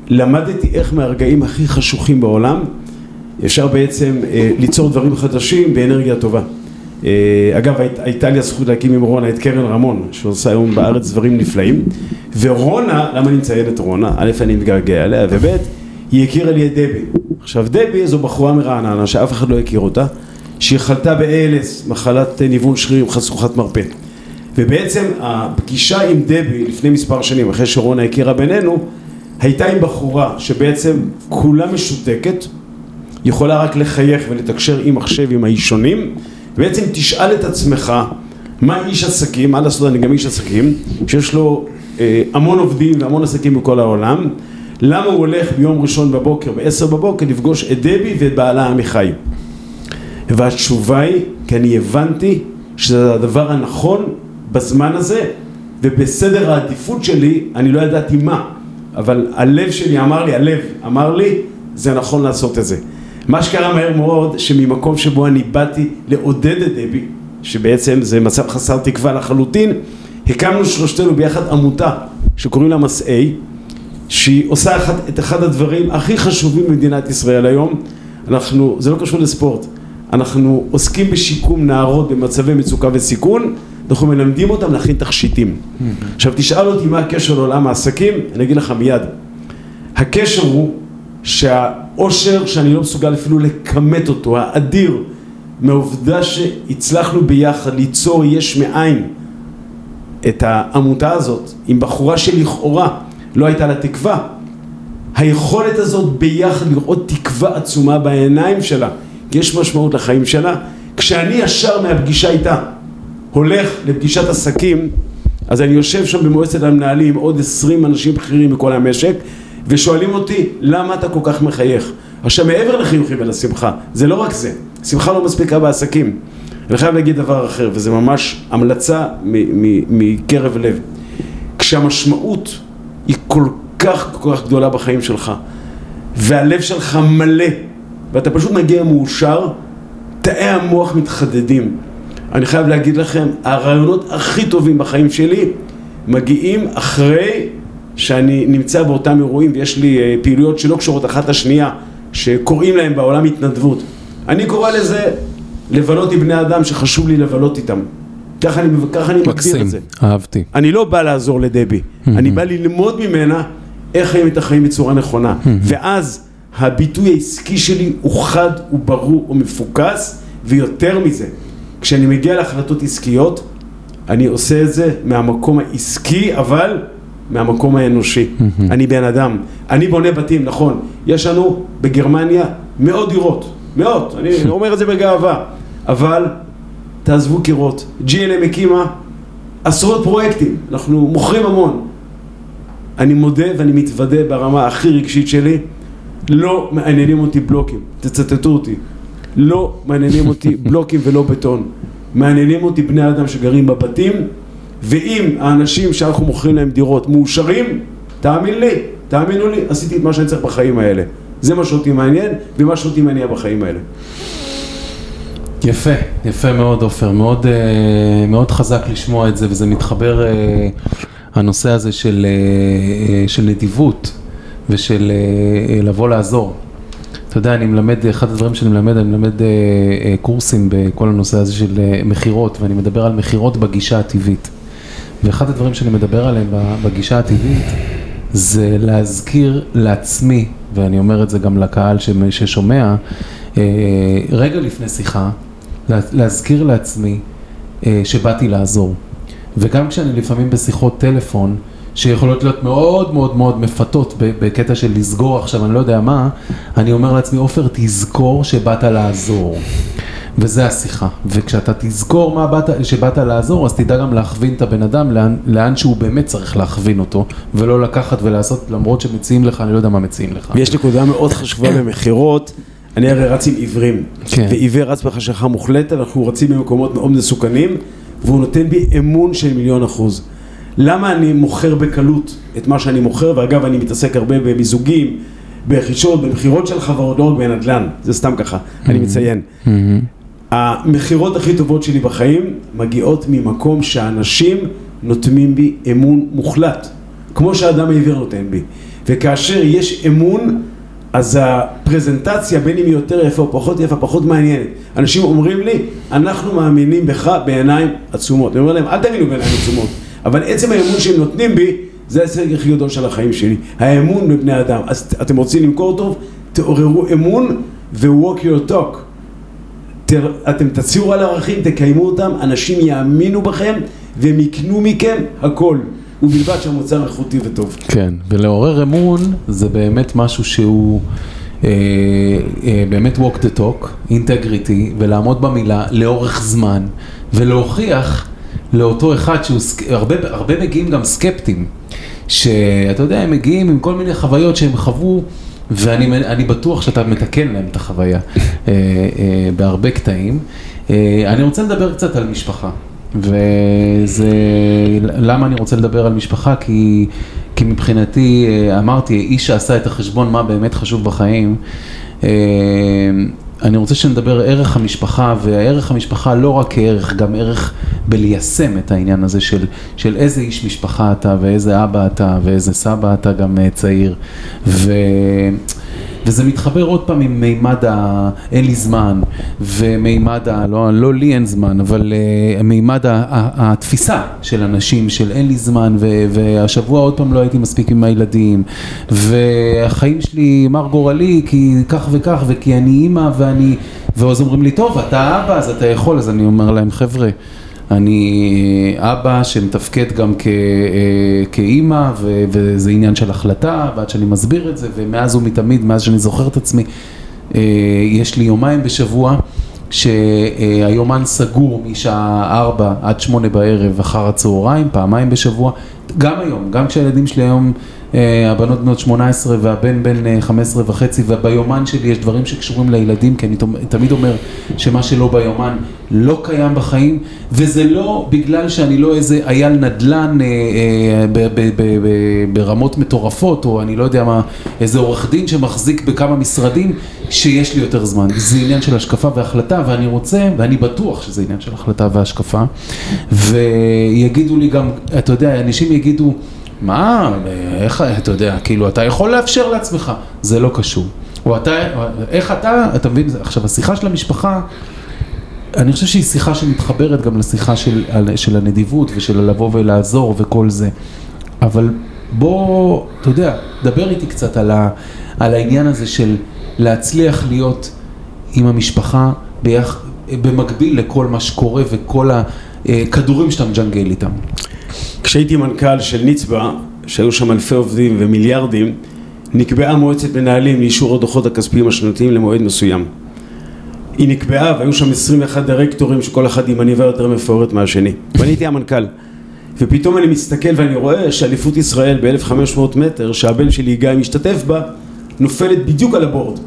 למדתי איך מהרגעים הכי חשוכים בעולם אפשר בעצם אה, ליצור דברים חדשים באנרגיה טובה. אה, אגב, היית, הייתה לי הזכות להקים עם רונה את קרן רמון, שעושה היום בארץ דברים נפלאים, ורונה, למה אני מציין את רונה? א', אני מתגעגע אליה, וב', היא הכירה לי את דבי. עכשיו, דבי זו בחורה מרעננה שאף אחד לא הכיר אותה, שהיא חלתה ב-ALS, מחלת ניוון שרירים חשוכת מרפא. ובעצם הפגישה עם דבי לפני מספר שנים, אחרי שרונה הכירה בינינו, הייתה עם בחורה שבעצם כולה משותקת, יכולה רק לחייך ולתקשר עם מחשב עם האישונים בעצם תשאל את עצמך מה איש עסקים, מה לעשות אני גם איש עסקים שיש לו אה, המון עובדים והמון עסקים בכל העולם. למה הוא הולך ביום ראשון בבוקר, בעשר בבוקר, לפגוש את דבי ואת בעלה עמיחי? והתשובה היא, כי אני הבנתי שזה הדבר הנכון בזמן הזה, ובסדר העדיפות שלי, אני לא ידעתי מה, אבל הלב שלי אמר לי, הלב אמר לי, זה נכון לעשות את זה. מה שקרה מהר מאוד, שממקום שבו אני באתי לעודד את דבי, שבעצם זה מצב חסר תקווה לחלוטין, הקמנו שלושתנו ביחד עמותה שקוראים לה מסעי, שהיא עושה אחד, את אחד הדברים הכי חשובים במדינת ישראל היום, אנחנו, זה לא קשור לספורט, אנחנו עוסקים בשיקום נערות במצבי מצוקה וסיכון, אנחנו מלמדים אותם להכין תכשיטים. עכשיו תשאל אותי מה הקשר לעולם העסקים, אני אגיד לך מיד. הקשר הוא שהאושר שאני לא מסוגל אפילו לכמת אותו, האדיר, מהעובדה שהצלחנו ביחד ליצור יש מאין את העמותה הזאת עם בחורה שלכאורה לא הייתה לה תקווה, היכולת הזאת ביחד לראות תקווה עצומה בעיניים שלה, כי יש משמעות לחיים שלה, כשאני ישר מהפגישה איתה הולך לפגישת עסקים, אז אני יושב שם במועצת המנהלים עוד עשרים אנשים בכירים מכל המשק ושואלים אותי למה אתה כל כך מחייך? עכשיו מעבר לחיוכים ולשמחה זה לא רק זה שמחה לא מספיקה בעסקים. אני חייב להגיד דבר אחר וזה ממש המלצה מקרב לב. כשהמשמעות היא כל כך כל כך גדולה בחיים שלך והלב שלך מלא ואתה פשוט מגיע מאושר תאי המוח מתחדדים. אני חייב להגיד לכם הרעיונות הכי טובים בחיים שלי מגיעים אחרי שאני נמצא באותם אירועים ויש לי אה, פעילויות שלא קשורות אחת לשנייה שקוראים להם בעולם התנדבות. אני קורא לזה לבלות עם בני אדם שחשוב לי לבלות איתם. ככה אני, ככה אני מגדיר את זה. אהבתי. אני לא בא לעזור לדבי. אני בא ללמוד ממנה איך חיים את החיים בצורה נכונה. ואז הביטוי העסקי שלי הוא חד, הוא ברור, הוא מפוקס ויותר מזה כשאני מגיע להחלטות עסקיות אני עושה את זה מהמקום העסקי אבל מהמקום האנושי. אני בן אדם. אני בונה בתים, נכון. יש לנו בגרמניה מאות דירות. מאות. אני [laughs] אומר את זה בגאווה. אבל תעזבו קירות. GNM הקימה עשרות פרויקטים. אנחנו מוכרים המון. אני מודה ואני מתוודה ברמה הכי רגשית שלי. לא מעניינים אותי בלוקים. תצטטו אותי. לא מעניינים אותי [laughs] בלוקים ולא בטון. מעניינים אותי בני אדם שגרים בבתים ואם האנשים שאנחנו מוכרים להם דירות מאושרים, תאמין לי, תאמינו לי, עשיתי את מה שאני צריך בחיים האלה. זה מה שאותי מעניין ומה שאותי מניע בחיים האלה. יפה, יפה מאוד עופר, מאוד, אה, מאוד חזק לשמוע את זה וזה מתחבר אה, הנושא הזה של, אה, של נדיבות ושל לבוא לעזור. אתה יודע, אני מלמד, אחד הדברים שאני מלמד, אני מלמד קורסים בכל הנושא הזה של מכירות ואני מדבר על מכירות בגישה הטבעית. ואחד הדברים שאני מדבר עליהם בגישה הטבעית זה להזכיר לעצמי, ואני אומר את זה גם לקהל ששומע, אה, רגע לפני שיחה, להזכיר לעצמי אה, שבאתי לעזור. וגם כשאני לפעמים בשיחות טלפון, שיכולות להיות מאוד מאוד מאוד מפתות בקטע של לסגור עכשיו, אני לא יודע מה, אני אומר לעצמי, עופר, תזכור שבאת לעזור. וזה השיחה. וכשאתה תזכור מה באת, שבאת לעזור, אז תדע גם להכווין את הבן אדם לאן, לאן שהוא באמת צריך להכווין אותו, ולא לקחת ולעשות, למרות שמציעים לך, אני לא יודע מה מציעים לך. ויש נקודה מאוד חשובה במכירות. אני הרי רץ עם עיוורים, כן. ועיוור רץ בחשיכה מוחלטת, אנחנו רצים במקומות מאוד מסוכנים, והוא נותן בי אמון של מיליון אחוז. למה אני מוכר בקלות את מה שאני מוכר, ואגב אני מתעסק הרבה במיזוגים, ברכישות, במכירות של חברות, לא רק בנדל"ן, זה סתם ככה, mm-hmm. אני מציין. המכירות הכי טובות שלי בחיים מגיעות ממקום שאנשים נותנים בי אמון מוחלט, כמו שהאדם העיוור נותן בי. וכאשר יש אמון, אז הפרזנטציה, בין אם היא יותר יפה או פחות יפה, פחות מעניינת. אנשים אומרים לי, אנחנו מאמינים בך בעיניים עצומות. אני אומר להם, אל תאמינו בעיניים עצומות, אבל עצם האמון שהם נותנים בי, זה ההישג הכי גדול של החיים שלי. האמון בבני אדם. אז אתם רוצים למכור טוב? תעוררו אמון ו-walk your talk. אתם תציעו על ערכים, תקיימו אותם, אנשים יאמינו בכם והם יקנו מכם הכל. ובלבד שהמוצר איכותי וטוב. כן, ולעורר אמון זה באמת משהו שהוא אה, אה, באמת walk the talk, אינטגריטי, ולעמוד במילה לאורך זמן, ולהוכיח לאותו אחד שהוא, הרבה, הרבה מגיעים גם סקפטיים, שאתה יודע, הם מגיעים עם כל מיני חוויות שהם חוו ואני אני בטוח שאתה מתקן להם את החוויה אה, אה, בהרבה קטעים. אה, אני רוצה לדבר קצת על משפחה. וזה, למה אני רוצה לדבר על משפחה? כי, כי מבחינתי, אמרתי, איש שעשה את החשבון מה באמת חשוב בחיים, אני רוצה שנדבר ערך המשפחה, וערך המשפחה לא רק כערך, גם ערך בליישם את העניין הזה של, של איזה איש משפחה אתה, ואיזה אבא אתה, ואיזה סבא אתה גם אה, צעיר. ו... וזה מתחבר עוד פעם עם מימד ה... אין לי זמן, ומימד ה... לא, לא לי אין זמן, אבל uh, מימד ה... ה... התפיסה של אנשים, של אין לי זמן, ו... והשבוע עוד פעם לא הייתי מספיק עם הילדים, והחיים שלי מר גורלי, כי כך וכך, וכי אני אימא, ואני... ואז אומרים לי, טוב, אתה אבא, אז אתה יכול, אז אני אומר להם, חבר'ה, אני אבא שמתפקד גם אה, כאימא וזה עניין של החלטה ועד שאני מסביר את זה ומאז ומתמיד, מאז שאני זוכר את עצמי, אה, יש לי יומיים בשבוע שהיומן סגור משעה ארבע עד שמונה בערב אחר הצהריים, פעמיים בשבוע, גם היום, גם כשהילדים שלי היום אה, הבנות בנות 18 והבן בן 15 אה, וחצי וביומן שלי יש דברים שקשורים לילדים כי אני תמיד אומר שמה שלא ביומן לא קיים בחיים וזה לא בגלל שאני לא איזה אייל נדל"ן אה, ברמות מטורפות או אני לא יודע מה איזה עורך דין שמחזיק בכמה משרדים שיש לי יותר זמן. זה עניין של השקפה והחלטה ואני רוצה ואני בטוח שזה עניין של החלטה והשקפה. ויגידו לי גם אתה יודע אנשים יגידו מה, איך, אתה יודע, כאילו, אתה יכול לאפשר לעצמך, זה לא קשור. או אתה, איך אתה, אתה מבין, עכשיו, השיחה של המשפחה, אני חושב שהיא שיחה שמתחברת גם לשיחה של, של הנדיבות ושל לבוא ולעזור וכל זה. אבל בוא, אתה יודע, דבר איתי קצת על, ה, על העניין הזה של להצליח להיות עם המשפחה ביח, במקביל לכל מה שקורה וכל הכדורים שאתה מג'נגל איתם. כשהייתי מנכ"ל של נצבא, שהיו שם אלפי עובדים ומיליארדים, נקבעה מועצת מנהלים לאישור הדוחות הכספיים השנתיים למועד מסוים. היא נקבעה והיו שם 21 דירקטורים שכל אחד עם עניבה יותר מפוארת מהשני. ואני הייתי המנכ"ל. ופתאום אני מסתכל ואני רואה שאליפות ישראל ב-1500 מטר, שהבן שלי גיא משתתף בה, נופלת בדיוק על הבורד.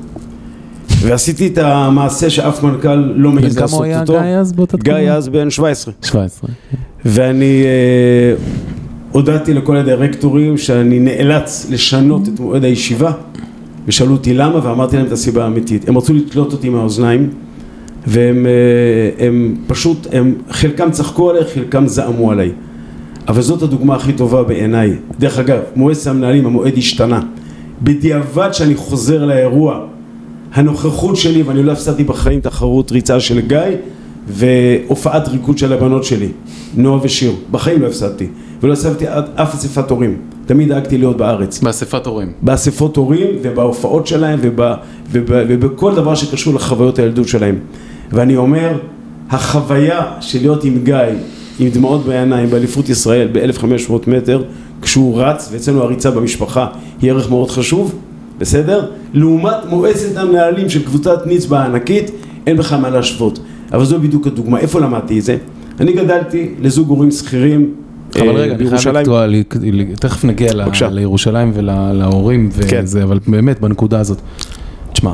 ועשיתי את המעשה שאף מנכ"ל לא מעז לעשות אותו. וכמה הוא היה גיא אז באותה תקופה? גיא אז בן 17. 17. ואני אה, הודעתי לכל הדירקטורים שאני נאלץ לשנות את מועד הישיבה ושאלו אותי למה ואמרתי להם את הסיבה האמיתית. הם רצו לתלות אותי מהאוזניים והם אה, הם פשוט, הם, חלקם צחקו עליי, חלקם זעמו עליי. אבל זאת הדוגמה הכי טובה בעיניי. דרך אגב, מועצת המנהלים, המועד השתנה. בדיעבד שאני חוזר לאירוע, הנוכחות שלי, ואני לא הפסדתי בחיים תחרות ריצה של גיא, והופעת ריקוד של הבנות שלי, נועה ושיר, בחיים לא הפסדתי, ולא הפסדתי אף אספת הורים, תמיד דאגתי להיות בארץ. באספת הורים. באספות הורים ובהופעות שלהם וב, וב, ובכל דבר שקשור לחוויות הילדות שלהם. ואני אומר, החוויה של להיות עם גיא, עם דמעות בעיניים, באליפות ישראל ב-1500 מטר, כשהוא רץ, ואצלנו הריצה במשפחה היא ערך מאוד חשוב, בסדר? לעומת מועצת המנהלים של קבוצת נצבא הענקית, אין בכלל מה להשוות. אבל זו בדיוק הדוגמה. איפה למדתי את זה? אני גדלתי לזוג הורים שכירים אבל רגע, אני חייב לקטוע, תכף נגיע לירושלים ולהורים וזה, כן. אבל באמת בנקודה הזאת. תשמע,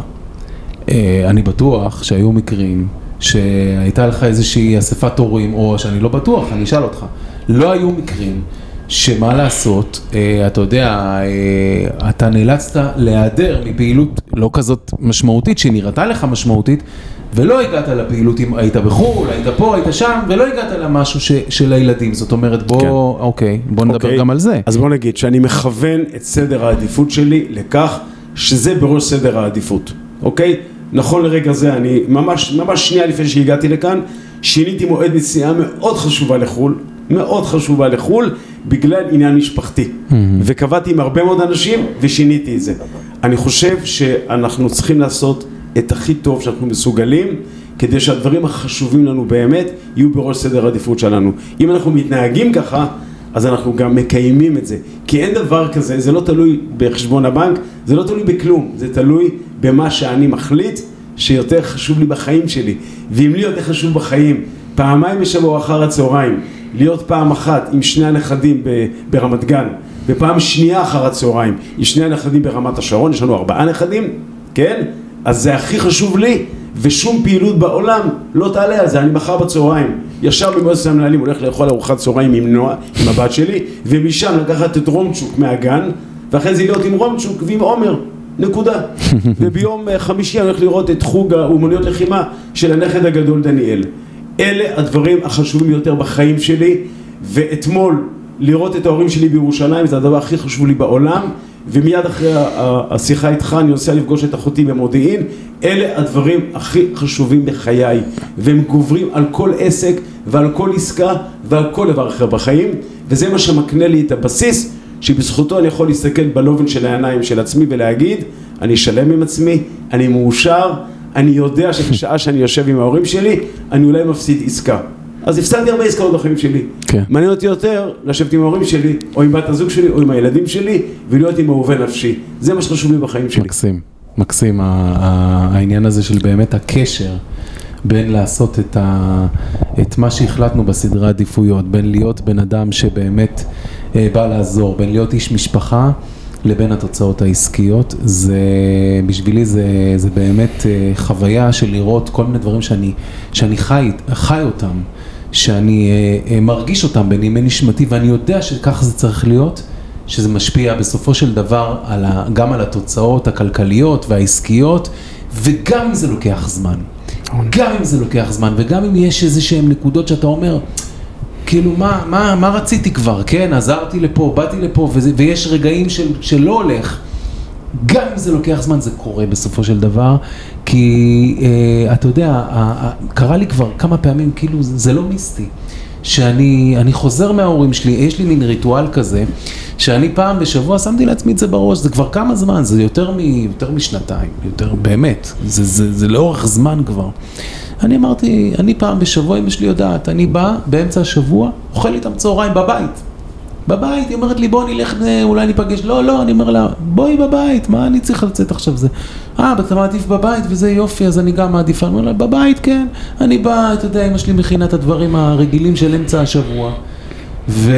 אה, אני בטוח שהיו מקרים שהייתה לך איזושהי אספת הורים, או שאני לא בטוח, אני אשאל אותך, לא היו מקרים שמה לעשות, אה, אתה יודע, אה, אתה נאלצת להיעדר מפעילות לא כזאת משמעותית, שנראתה לך משמעותית, ולא הגעת לפעילות אם היית בחו"ל, היית פה, היית שם, ולא הגעת למשהו ש, של הילדים, זאת אומרת בוא, כן. אוקיי, בוא נדבר אוקיי. גם על זה. אז בוא נגיד שאני מכוון את סדר העדיפות שלי לכך שזה בראש סדר העדיפות, אוקיי? נכון לרגע זה, אני ממש, ממש שנייה לפני שהגעתי לכאן, שיניתי מועד נסיעה מאוד חשובה לחו"ל, מאוד חשובה לחו"ל, בגלל עניין משפחתי. Mm-hmm. וקבעתי עם הרבה מאוד אנשים ושיניתי את זה. אני חושב שאנחנו צריכים לעשות את הכי טוב שאנחנו מסוגלים כדי שהדברים החשובים לנו באמת יהיו בראש סדר העדיפות שלנו. אם אנחנו מתנהגים ככה, אז אנחנו גם מקיימים את זה. כי אין דבר כזה, זה לא תלוי בחשבון הבנק, זה לא תלוי בכלום, זה תלוי במה שאני מחליט שיותר חשוב לי בחיים שלי. ואם לי יותר חשוב בחיים פעמיים בשבוע אחר הצהריים להיות פעם אחת עם שני הנכדים ברמת גן, ופעם שנייה אחר הצהריים עם שני הנכדים ברמת השרון, יש לנו ארבעה נכדים, כן? אז זה הכי חשוב לי, ושום פעילות בעולם לא תעלה על זה. אני מחר בצהריים, ישר במועצת המנהלים הולך לאכול ארוחת צהריים עם נועה, עם הבת שלי, ומשם לקחת את רומצ'וק מהגן, ואחרי זה להיות עם רומצ'וק ועם עומר. נקודה. [laughs] וביום אה, חמישי אני הולך לראות את חוג האומנויות לחימה של הנכד הגדול דניאל. אלה הדברים החשובים ביותר בחיים שלי, ואתמול לראות את ההורים שלי בירושלים זה הדבר הכי חשוב לי בעולם, ומיד אחרי השיחה איתך אני נוסע לפגוש את אחותי במודיעין, אלה הדברים הכי חשובים בחיי, והם גוברים על כל עסק ועל כל עסקה ועל כל דבר אחר בחיים, וזה מה שמקנה לי את הבסיס שבזכותו אני יכול להסתכל בלובן של העיניים של עצמי ולהגיד, אני שלם עם עצמי, אני מאושר, אני יודע שבשעה שאני יושב עם ההורים שלי, אני אולי מפסיד עסקה. אז הפסדתי הרבה עסקאות בחיים שלי. כן. מעניין אותי יותר לשבת עם ההורים שלי, או עם בת הזוג שלי, או עם הילדים שלי, ולהיות עם אהובי נפשי. זה מה שחשוב לי בחיים שלי. מקסים, מקסים העניין הזה של באמת הקשר בין לעשות את, ה, את מה שהחלטנו בסדרי עדיפויות, בין להיות בן אדם שבאמת אה, בא לעזור, בין להיות איש משפחה לבין התוצאות העסקיות, זה בשבילי זה, זה באמת אה, חוויה של לראות כל מיני דברים שאני, שאני חי, חי אותם, שאני אה, אה, מרגיש אותם בנימי נשמתי ואני יודע שכך זה צריך להיות. שזה משפיע בסופו של דבר על ה, גם על התוצאות הכלכליות והעסקיות, וגם אם זה לוקח זמן. גם אם זה לוקח זמן, וגם אם יש איזה שהן נקודות שאתה אומר, כאילו מה, מה, מה רציתי כבר, כן, עזרתי לפה, באתי לפה, וזה, ויש רגעים של, שלא הולך. גם אם זה לוקח זמן, זה קורה בסופו של דבר, כי אה, אתה יודע, קרה לי כבר כמה פעמים, כאילו זה, לא מיסטי, שאני אני חוזר מההורים שלי, יש לי מין ריטואל כזה, שאני פעם בשבוע שמתי לעצמי את זה בראש, זה כבר כמה זמן, זה יותר, מ, יותר משנתיים, יותר באמת, זה, זה, זה לאורך זמן כבר. אני אמרתי, אני פעם בשבוע, אמא שלי יודעת, אני בא באמצע השבוע, אוכל איתם צהריים בבית. בבית, היא אומרת לי בוא נלך, אה, אולי ניפגש, לא, לא, אני אומר לה, בואי בבית, מה אני צריך לצאת עכשיו זה? אה, אתה מעדיף בבית וזה יופי, אז אני גם מעדיפה, אני אומר לה, בבית כן, אני בא, אתה יודע, אמא שלי מכינה את הדברים הרגילים של אמצע השבוע. ו...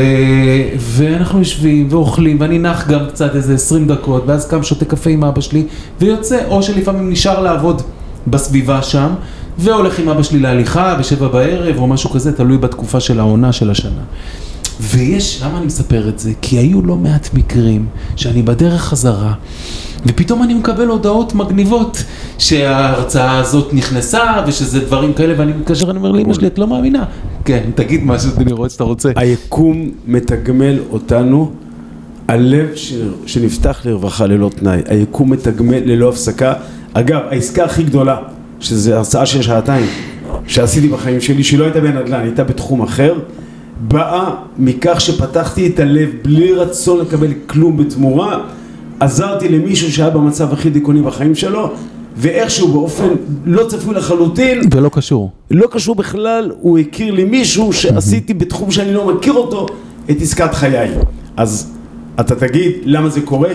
ואנחנו יושבים ואוכלים, ואני נח גם קצת איזה 20 דקות, ואז קם שותה קפה עם אבא שלי, ויוצא, או שלפעמים נשאר לעבוד בסביבה שם, והולך עם אבא שלי להליכה בשבע בערב, או משהו כזה, תלוי בתקופה של העונה של השנה. ויש, למה אני מספר את זה? כי היו לא מעט מקרים שאני בדרך חזרה, ופתאום אני מקבל הודעות מגניבות שההרצאה הזאת נכנסה, ושזה דברים כאלה, ואני מתקשר, אני אומר לאמא שלי, את לא מאמינה. כן, תגיד משהו, תני לראות שאתה רוצה. היקום מתגמל אותנו, הלב ש... שנפתח לרווחה ללא תנאי, היקום מתגמל ללא הפסקה. אגב, העסקה הכי גדולה, שזו הרצאה של שעתיים, שעשיתי בחיים שלי, שהיא לא הייתה בנדל"ן, הייתה בתחום אחר, באה מכך שפתחתי את הלב בלי רצון לקבל כלום בתמורה, עזרתי למישהו שהיה במצב הכי דיכאוני בחיים שלו, ואיכשהו באופן לא צפוי לחלוטין, ולא קשור. לא קשור בכלל, הוא הכיר לי מישהו שעשיתי בתחום שאני לא מכיר אותו, את עסקת חיי. אז אתה תגיד, למה זה קורה?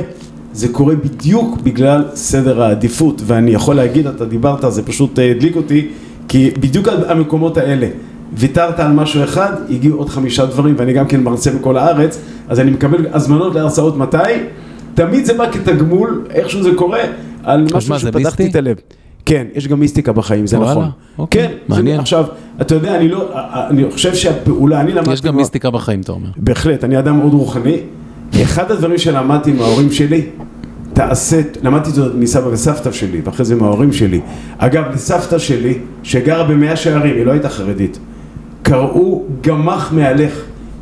זה קורה בדיוק בגלל סדר העדיפות, ואני יכול להגיד, אתה דיברת, זה פשוט אה, הדליק אותי, כי בדיוק המקומות האלה, ויתרת על משהו אחד, הגיעו עוד חמישה דברים, ואני גם כן מרצה בכל הארץ, אז אני מקבל הזמנות להרצאות מתי? תמיד זה בא כתגמול, איכשהו זה קורה, על משהו שפתחתי? את הלב. כן, יש גם מיסטיקה בחיים, זה נכון. אוקיי, כן, מעניין. זה, עכשיו, אתה יודע, אני לא, אני חושב שהפעולה, אני למדתי... יש גם מיסטיקה בחיים, אתה אומר. בהחלט, אני אדם מאוד רוחני. אחד הדברים שלמדתי מההורים שלי, תעשה, למדתי את זה מסבא וסבתא שלי, ואחרי זה מההורים שלי. אגב, לסבתא שלי, שגרה במאה שערים, היא לא הייתה חרדית, קראו גמח מהלך,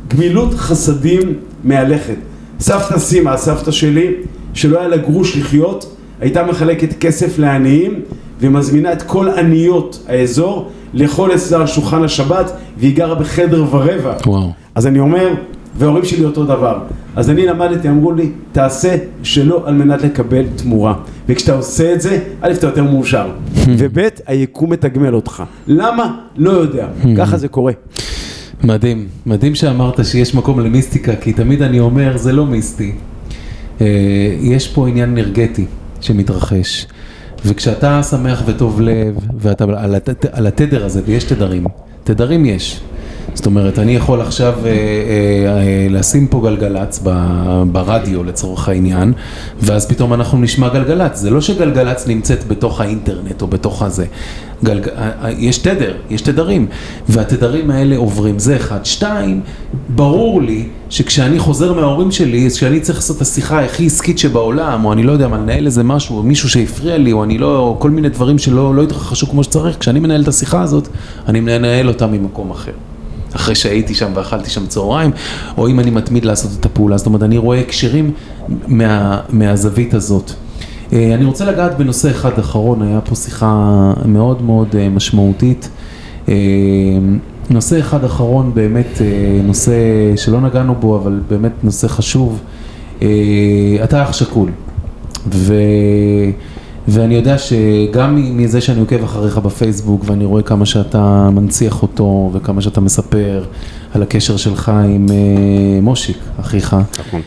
גמילות חסדים מהלכת. סבתא סימה, הסבתא שלי, שלא היה לה גרוש לחיות, הייתה מחלקת כסף לעניים ומזמינה את כל עניות האזור לאכול אצלה על שולחן השבת והיא גרה בחדר ורבע. וואו. אז אני אומר, וההורים שלי אותו דבר. אז אני למדתי, אמרו לי, תעשה שלא על מנת לקבל תמורה. וכשאתה עושה את זה, א', אתה יותר מאושר, וב', היקום מתגמל אותך. למה? לא יודע. ככה זה קורה. מדהים, מדהים שאמרת שיש מקום למיסטיקה, כי תמיד אני אומר, זה לא מיסטי. אה, יש פה עניין אנרגטי שמתרחש, וכשאתה שמח וטוב לב, ואתה על, הת, על התדר הזה, ויש תדרים, תדרים יש, זאת אומרת, אני יכול עכשיו אה, אה, אה, לשים פה גלגלצ ב- ברדיו לצורך העניין, ואז פתאום אנחנו נשמע גלגלצ. זה לא שגלגלצ נמצאת בתוך האינטרנט או בתוך הזה. גלג... אה, אה, יש תדר, יש תדרים, והתדרים האלה עוברים, זה אחד. שתיים, ברור לי שכשאני חוזר מההורים שלי, כשאני צריך לעשות את השיחה הכי עסקית שבעולם, או אני לא יודע מה, לנהל איזה משהו, או מישהו שהפריע לי, או אני לא, או כל מיני דברים שלא לא התרחשו כמו שצריך, כשאני מנהל את השיחה הזאת, אני מנהל אותה ממקום אחר. אחרי שהייתי שם ואכלתי שם צהריים, או אם אני מתמיד לעשות את הפעולה. זאת אומרת, אני רואה הקשרים מה, מהזווית הזאת. אה, אני רוצה לגעת בנושא אחד אחרון, היה פה שיחה מאוד מאוד אה, משמעותית. אה, נושא אחד אחרון, באמת נושא שלא נגענו בו, אבל באמת נושא חשוב. אתה אח שכול, ו... ואני יודע שגם מזה שאני עוקב אחריך בפייסבוק ואני רואה כמה שאתה מנציח אותו וכמה שאתה מספר על הקשר שלך עם מושיק, אחיך. נכון.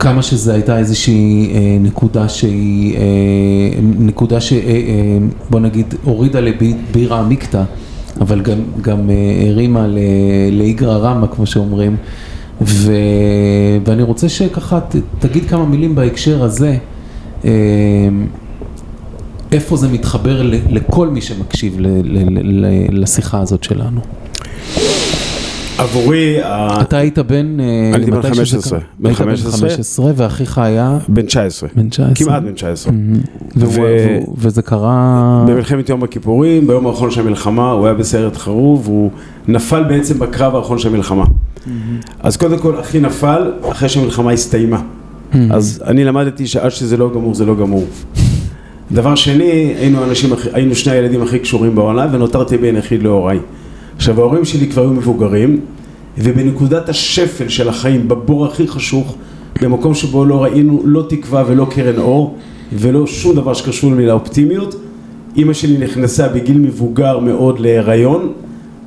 כמה שזה הייתה איזושהי אה, נקודה שהיא, אה, נקודה שבוא אה, אה, נגיד הורידה לבירה עמיקתא, אבל גם, גם אה, הרימה לאיגרא רמא כמו שאומרים, ו, ואני רוצה שככה ת, תגיד כמה מילים בהקשר הזה, אה, איפה זה מתחבר לכל מי שמקשיב ל, ל, ל, לשיחה הזאת שלנו. עבורי... אתה היית בן... אה, אני בן 15. בן 15, ואחיך היה? בן 19. בן 19. כמעט בן 19. וזה קרה... במלחמת יום הכיפורים, ביום האחרון של המלחמה, הוא היה בסיירת חרוב, הוא נפל בעצם בקרב האחרון של המלחמה. אז קודם כל, אחי נפל אחרי שהמלחמה הסתיימה. אז אני למדתי שעד שזה לא גמור, זה לא גמור. דבר שני, היינו, אנשים, היינו שני הילדים הכי קשורים בעולם, ונותרתי בן יחיד להוריי. עכשיו ההורים שלי כבר היו מבוגרים ובנקודת השפל של החיים, בבור הכי חשוך, במקום שבו לא ראינו לא תקווה ולא קרן אור ולא שום דבר שקשור למילה אופטימיות, אימא שלי נכנסה בגיל מבוגר מאוד להיריון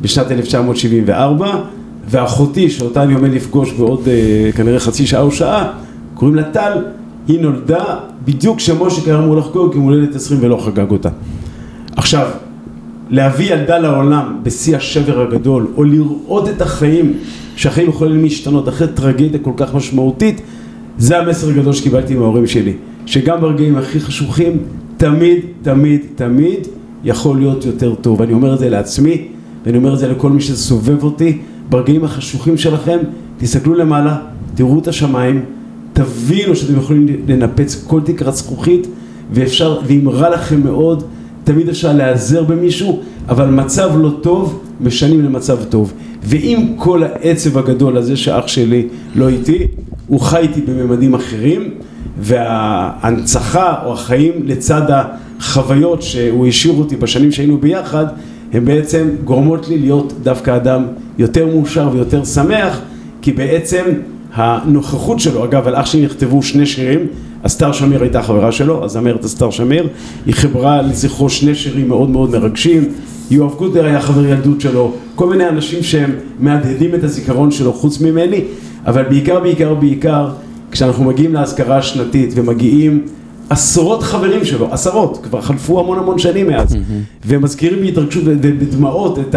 בשנת 1974 ואחותי שאותה אני עומד לפגוש בעוד uh, כנראה חצי שעה או שעה קוראים לה טל, היא נולדה בדיוק כשמשה קרא אמור לחגוג יום הולדת 20 ולא חגג אותה. עכשיו להביא ילדה לעולם בשיא השבר הגדול, או לראות את החיים, שהחיים יכולים להשתנות אחרי טרגדיה כל כך משמעותית, זה המסר הגדול שקיבלתי מההורים שלי, שגם ברגעים הכי חשוכים, תמיד, תמיד, תמיד יכול להיות יותר טוב. ואני אומר את זה לעצמי, ואני אומר את זה לכל מי שסובב אותי, ברגעים החשוכים שלכם, תסתכלו למעלה, תראו את השמיים, תבינו שאתם יכולים לנפץ כל תקרת זכוכית, ואפשר, ואם רע לכם מאוד, תמיד אפשר להיעזר במישהו, אבל מצב לא טוב, משנים למצב טוב. ועם כל העצב הגדול הזה שאח שלי לא איתי, הוא חי איתי בממדים אחרים, וההנצחה או החיים לצד החוויות שהוא השאיר אותי בשנים שהיינו ביחד, הם בעצם גורמות לי להיות דווקא אדם יותר מאושר ויותר שמח, כי בעצם הנוכחות שלו, אגב על אח שלי נכתבו שני שירים, אסתר שמיר הייתה חברה שלו, הזמרת אסתר שמיר, היא חברה לזכרו שני שירים מאוד מאוד מרגשים, יואב קוטר היה חבר ילדות שלו, כל מיני אנשים שהם מהדהדים את הזיכרון שלו חוץ ממני, אבל בעיקר בעיקר בעיקר כשאנחנו מגיעים לאזכרה השנתית ומגיעים עשרות חברים שלו, עשרות, כבר חלפו המון המון שנים מאז, mm-hmm. ומזכירים בהתרגשות ובדמעות את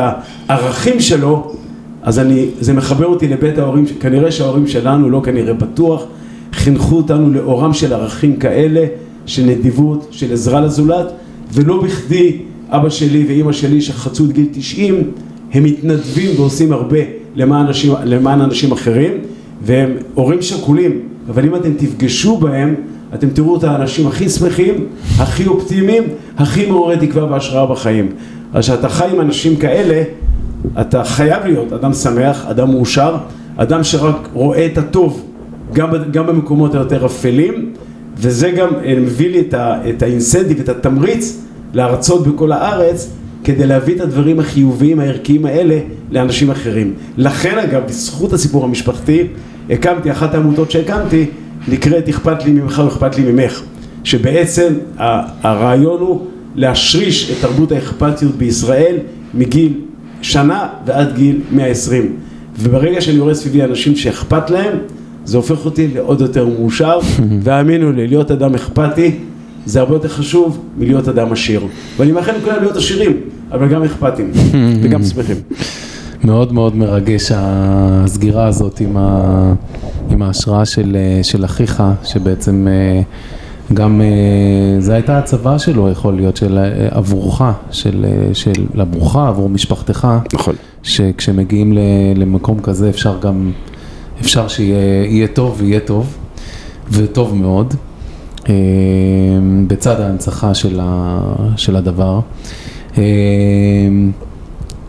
הערכים שלו, אז אני, זה מחבר אותי לבית ההורים, כנראה שההורים שלנו, לא כנראה בטוח, חינכו אותנו לאורם של ערכים כאלה, של נדיבות, של עזרה לזולת, ולא בכדי אבא שלי ואימא שלי שחצו את גיל 90, הם מתנדבים ועושים הרבה למען אנשים, למען אנשים אחרים, והם הורים שכולים, אבל אם אתם תפגשו בהם, אתם תראו את האנשים הכי שמחים, הכי אופטימיים, הכי מעוררי תקווה והשראה בחיים. אז כשאתה חי עם אנשים כאלה, אתה חייב להיות אדם שמח, אדם מאושר, אדם שרק רואה את הטוב גם, גם במקומות היותר אפלים, וזה גם אה, מביא לי את האינסנטיב, את התמריץ להרצות בכל הארץ, כדי להביא את הדברים החיוביים, הערכיים האלה, לאנשים אחרים. לכן אגב, בזכות הסיפור המשפחתי, הקמתי, אחת העמותות שהקמתי, נקראת אכפת לי ממך או אכפת לי ממך, שבעצם הרעיון הוא להשריש את תרבות האכפתיות בישראל מגיל שנה ועד גיל 120. וברגע שאני רואה סביבי אנשים שאכפת להם, זה הופך אותי לעוד יותר מאושר, [laughs] והאמינו לי, להיות אדם אכפתי זה הרבה יותר חשוב מלהיות אדם עשיר. ואני מאחל לכולם להיות עשירים, אבל גם אכפתים, [laughs] וגם שמחים. מאוד מאוד מרגש הסגירה הזאת עם, ה... עם ההשראה של, של אחיך, שבעצם אה, גם אה, זו הייתה הצבא שלו, יכול להיות, של אה, עבורך, של, של עבורך, עבור משפחתך. נכון. שכשמגיעים למקום כזה אפשר גם, אפשר שיהיה טוב ויהיה טוב, וטוב מאוד, בצד ההנצחה של, ה, של הדבר.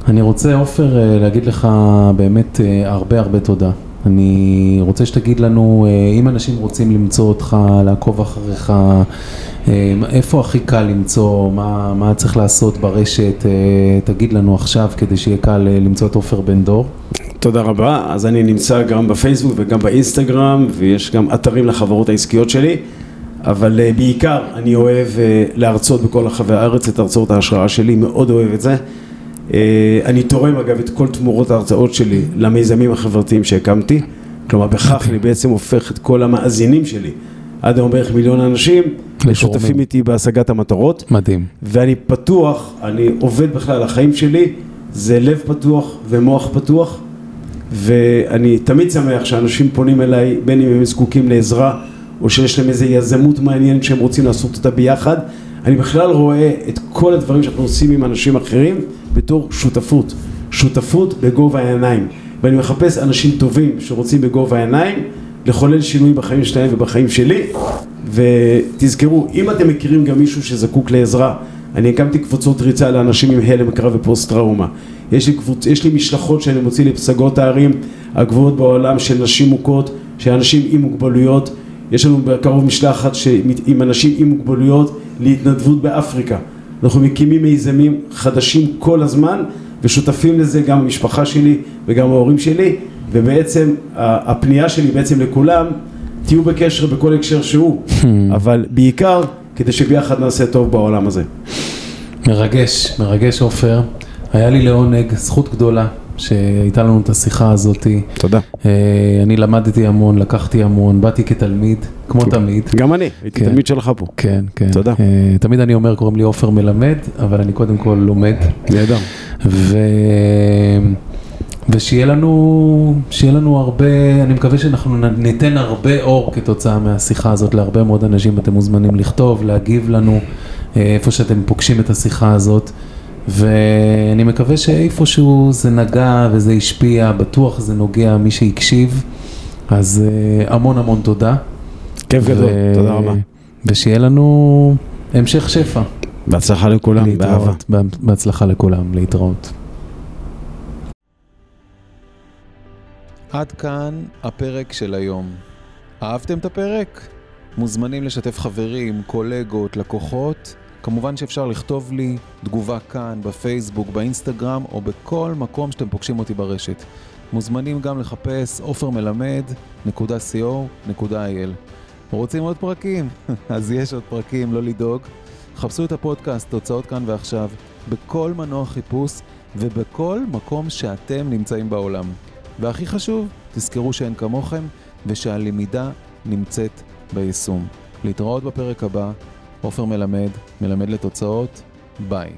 אני רוצה, עופר, אה, להגיד לך באמת אה, הרבה הרבה תודה. אני רוצה שתגיד לנו, אה, אם אנשים רוצים למצוא אותך, לעקוב אחריך, איפה הכי קל למצוא, מה, מה צריך לעשות ברשת, תגיד לנו עכשיו כדי שיהיה קל למצוא את עופר בן דור. תודה רבה, אז אני נמצא גם בפייסבוק וגם באינסטגרם ויש גם אתרים לחברות העסקיות שלי. אבל בעיקר אני אוהב להרצות בכל רחבי הארץ את הרצאות ההשראה שלי, מאוד אוהב את זה. אה, אני תורם אגב את כל תמורות ההרצאות שלי למיזמים החברתיים שהקמתי, כלומר בכך אני בעצם הופך את כל המאזינים שלי, עד היום בערך מיליון אנשים, לשותפים איתי בהשגת המטרות. מדהים. ואני פתוח, אני עובד בכלל, החיים שלי זה לב פתוח ומוח פתוח, ואני תמיד שמח שאנשים פונים אליי, בין אם הם זקוקים לעזרה, או שיש להם איזו יזמות מעניינת שהם רוצים לעשות אותה ביחד. אני בכלל רואה את כל הדברים שאנחנו עושים עם אנשים אחרים בתור שותפות, שותפות בגובה העיניים. ואני מחפש אנשים טובים שרוצים בגובה העיניים לחולל שינוי בחיים שלהם ובחיים שלי. ותזכרו, אם אתם מכירים גם מישהו שזקוק לעזרה אני הקמתי קבוצות ריצה לאנשים עם הלם קרב ופוסט טראומה יש לי, קבוצ... יש לי משלחות שאני מוציא לפסגות הערים הגבוהות בעולם של נשים מוכות, של אנשים עם מוגבלויות. יש לנו בקרוב משלחת עם אנשים עם מוגבלויות להתנדבות באפריקה. אנחנו מקימים מיזמים חדשים כל הזמן ושותפים לזה גם המשפחה שלי וגם ההורים שלי ובעצם הפנייה שלי בעצם לכולם תהיו בקשר בכל הקשר שהוא אבל בעיקר כדי שביחד נעשה טוב בעולם הזה. מרגש, מרגש עופר, היה לי לעונג, זכות גדולה שהייתה לנו את השיחה הזאת. תודה. אה, אני למדתי המון, לקחתי המון, באתי כתלמיד, כמו תמיד. גם אני, הייתי כן, תלמיד שלך פה. כן, כן. תודה. אה, תמיד אני אומר, קוראים לי עופר מלמד, אבל אני קודם כל לומד. נהדר. ו... ושיהיה לנו, שיהיה לנו הרבה, אני מקווה שאנחנו ניתן הרבה אור כתוצאה מהשיחה הזאת להרבה מאוד אנשים, אתם מוזמנים לכתוב, להגיב לנו אה, איפה שאתם פוגשים את השיחה הזאת. ואני מקווה שאיפשהו זה נגע וזה השפיע, בטוח זה נוגע מי שהקשיב, אז uh, המון המון תודה. כיף ו... גדול, תודה רבה. ושיהיה לנו המשך שפע. בהצלחה לכולם, באהבה. בהצלחה לכולם, להתראות. עד כאן הפרק של היום. אהבתם את הפרק? מוזמנים לשתף חברים, קולגות, לקוחות. כמובן שאפשר לכתוב לי תגובה כאן, בפייסבוק, באינסטגרם, או בכל מקום שאתם פוגשים אותי ברשת. מוזמנים גם לחפש עופרמלמד.co.il. רוצים עוד פרקים? [laughs] אז יש עוד פרקים, לא לדאוג. חפשו את הפודקאסט, תוצאות כאן ועכשיו, בכל מנוע חיפוש ובכל מקום שאתם נמצאים בעולם. והכי חשוב, תזכרו שאין כמוכם ושהלמידה נמצאת ביישום. להתראות בפרק הבא. עופר מלמד, מלמד לתוצאות, ביי.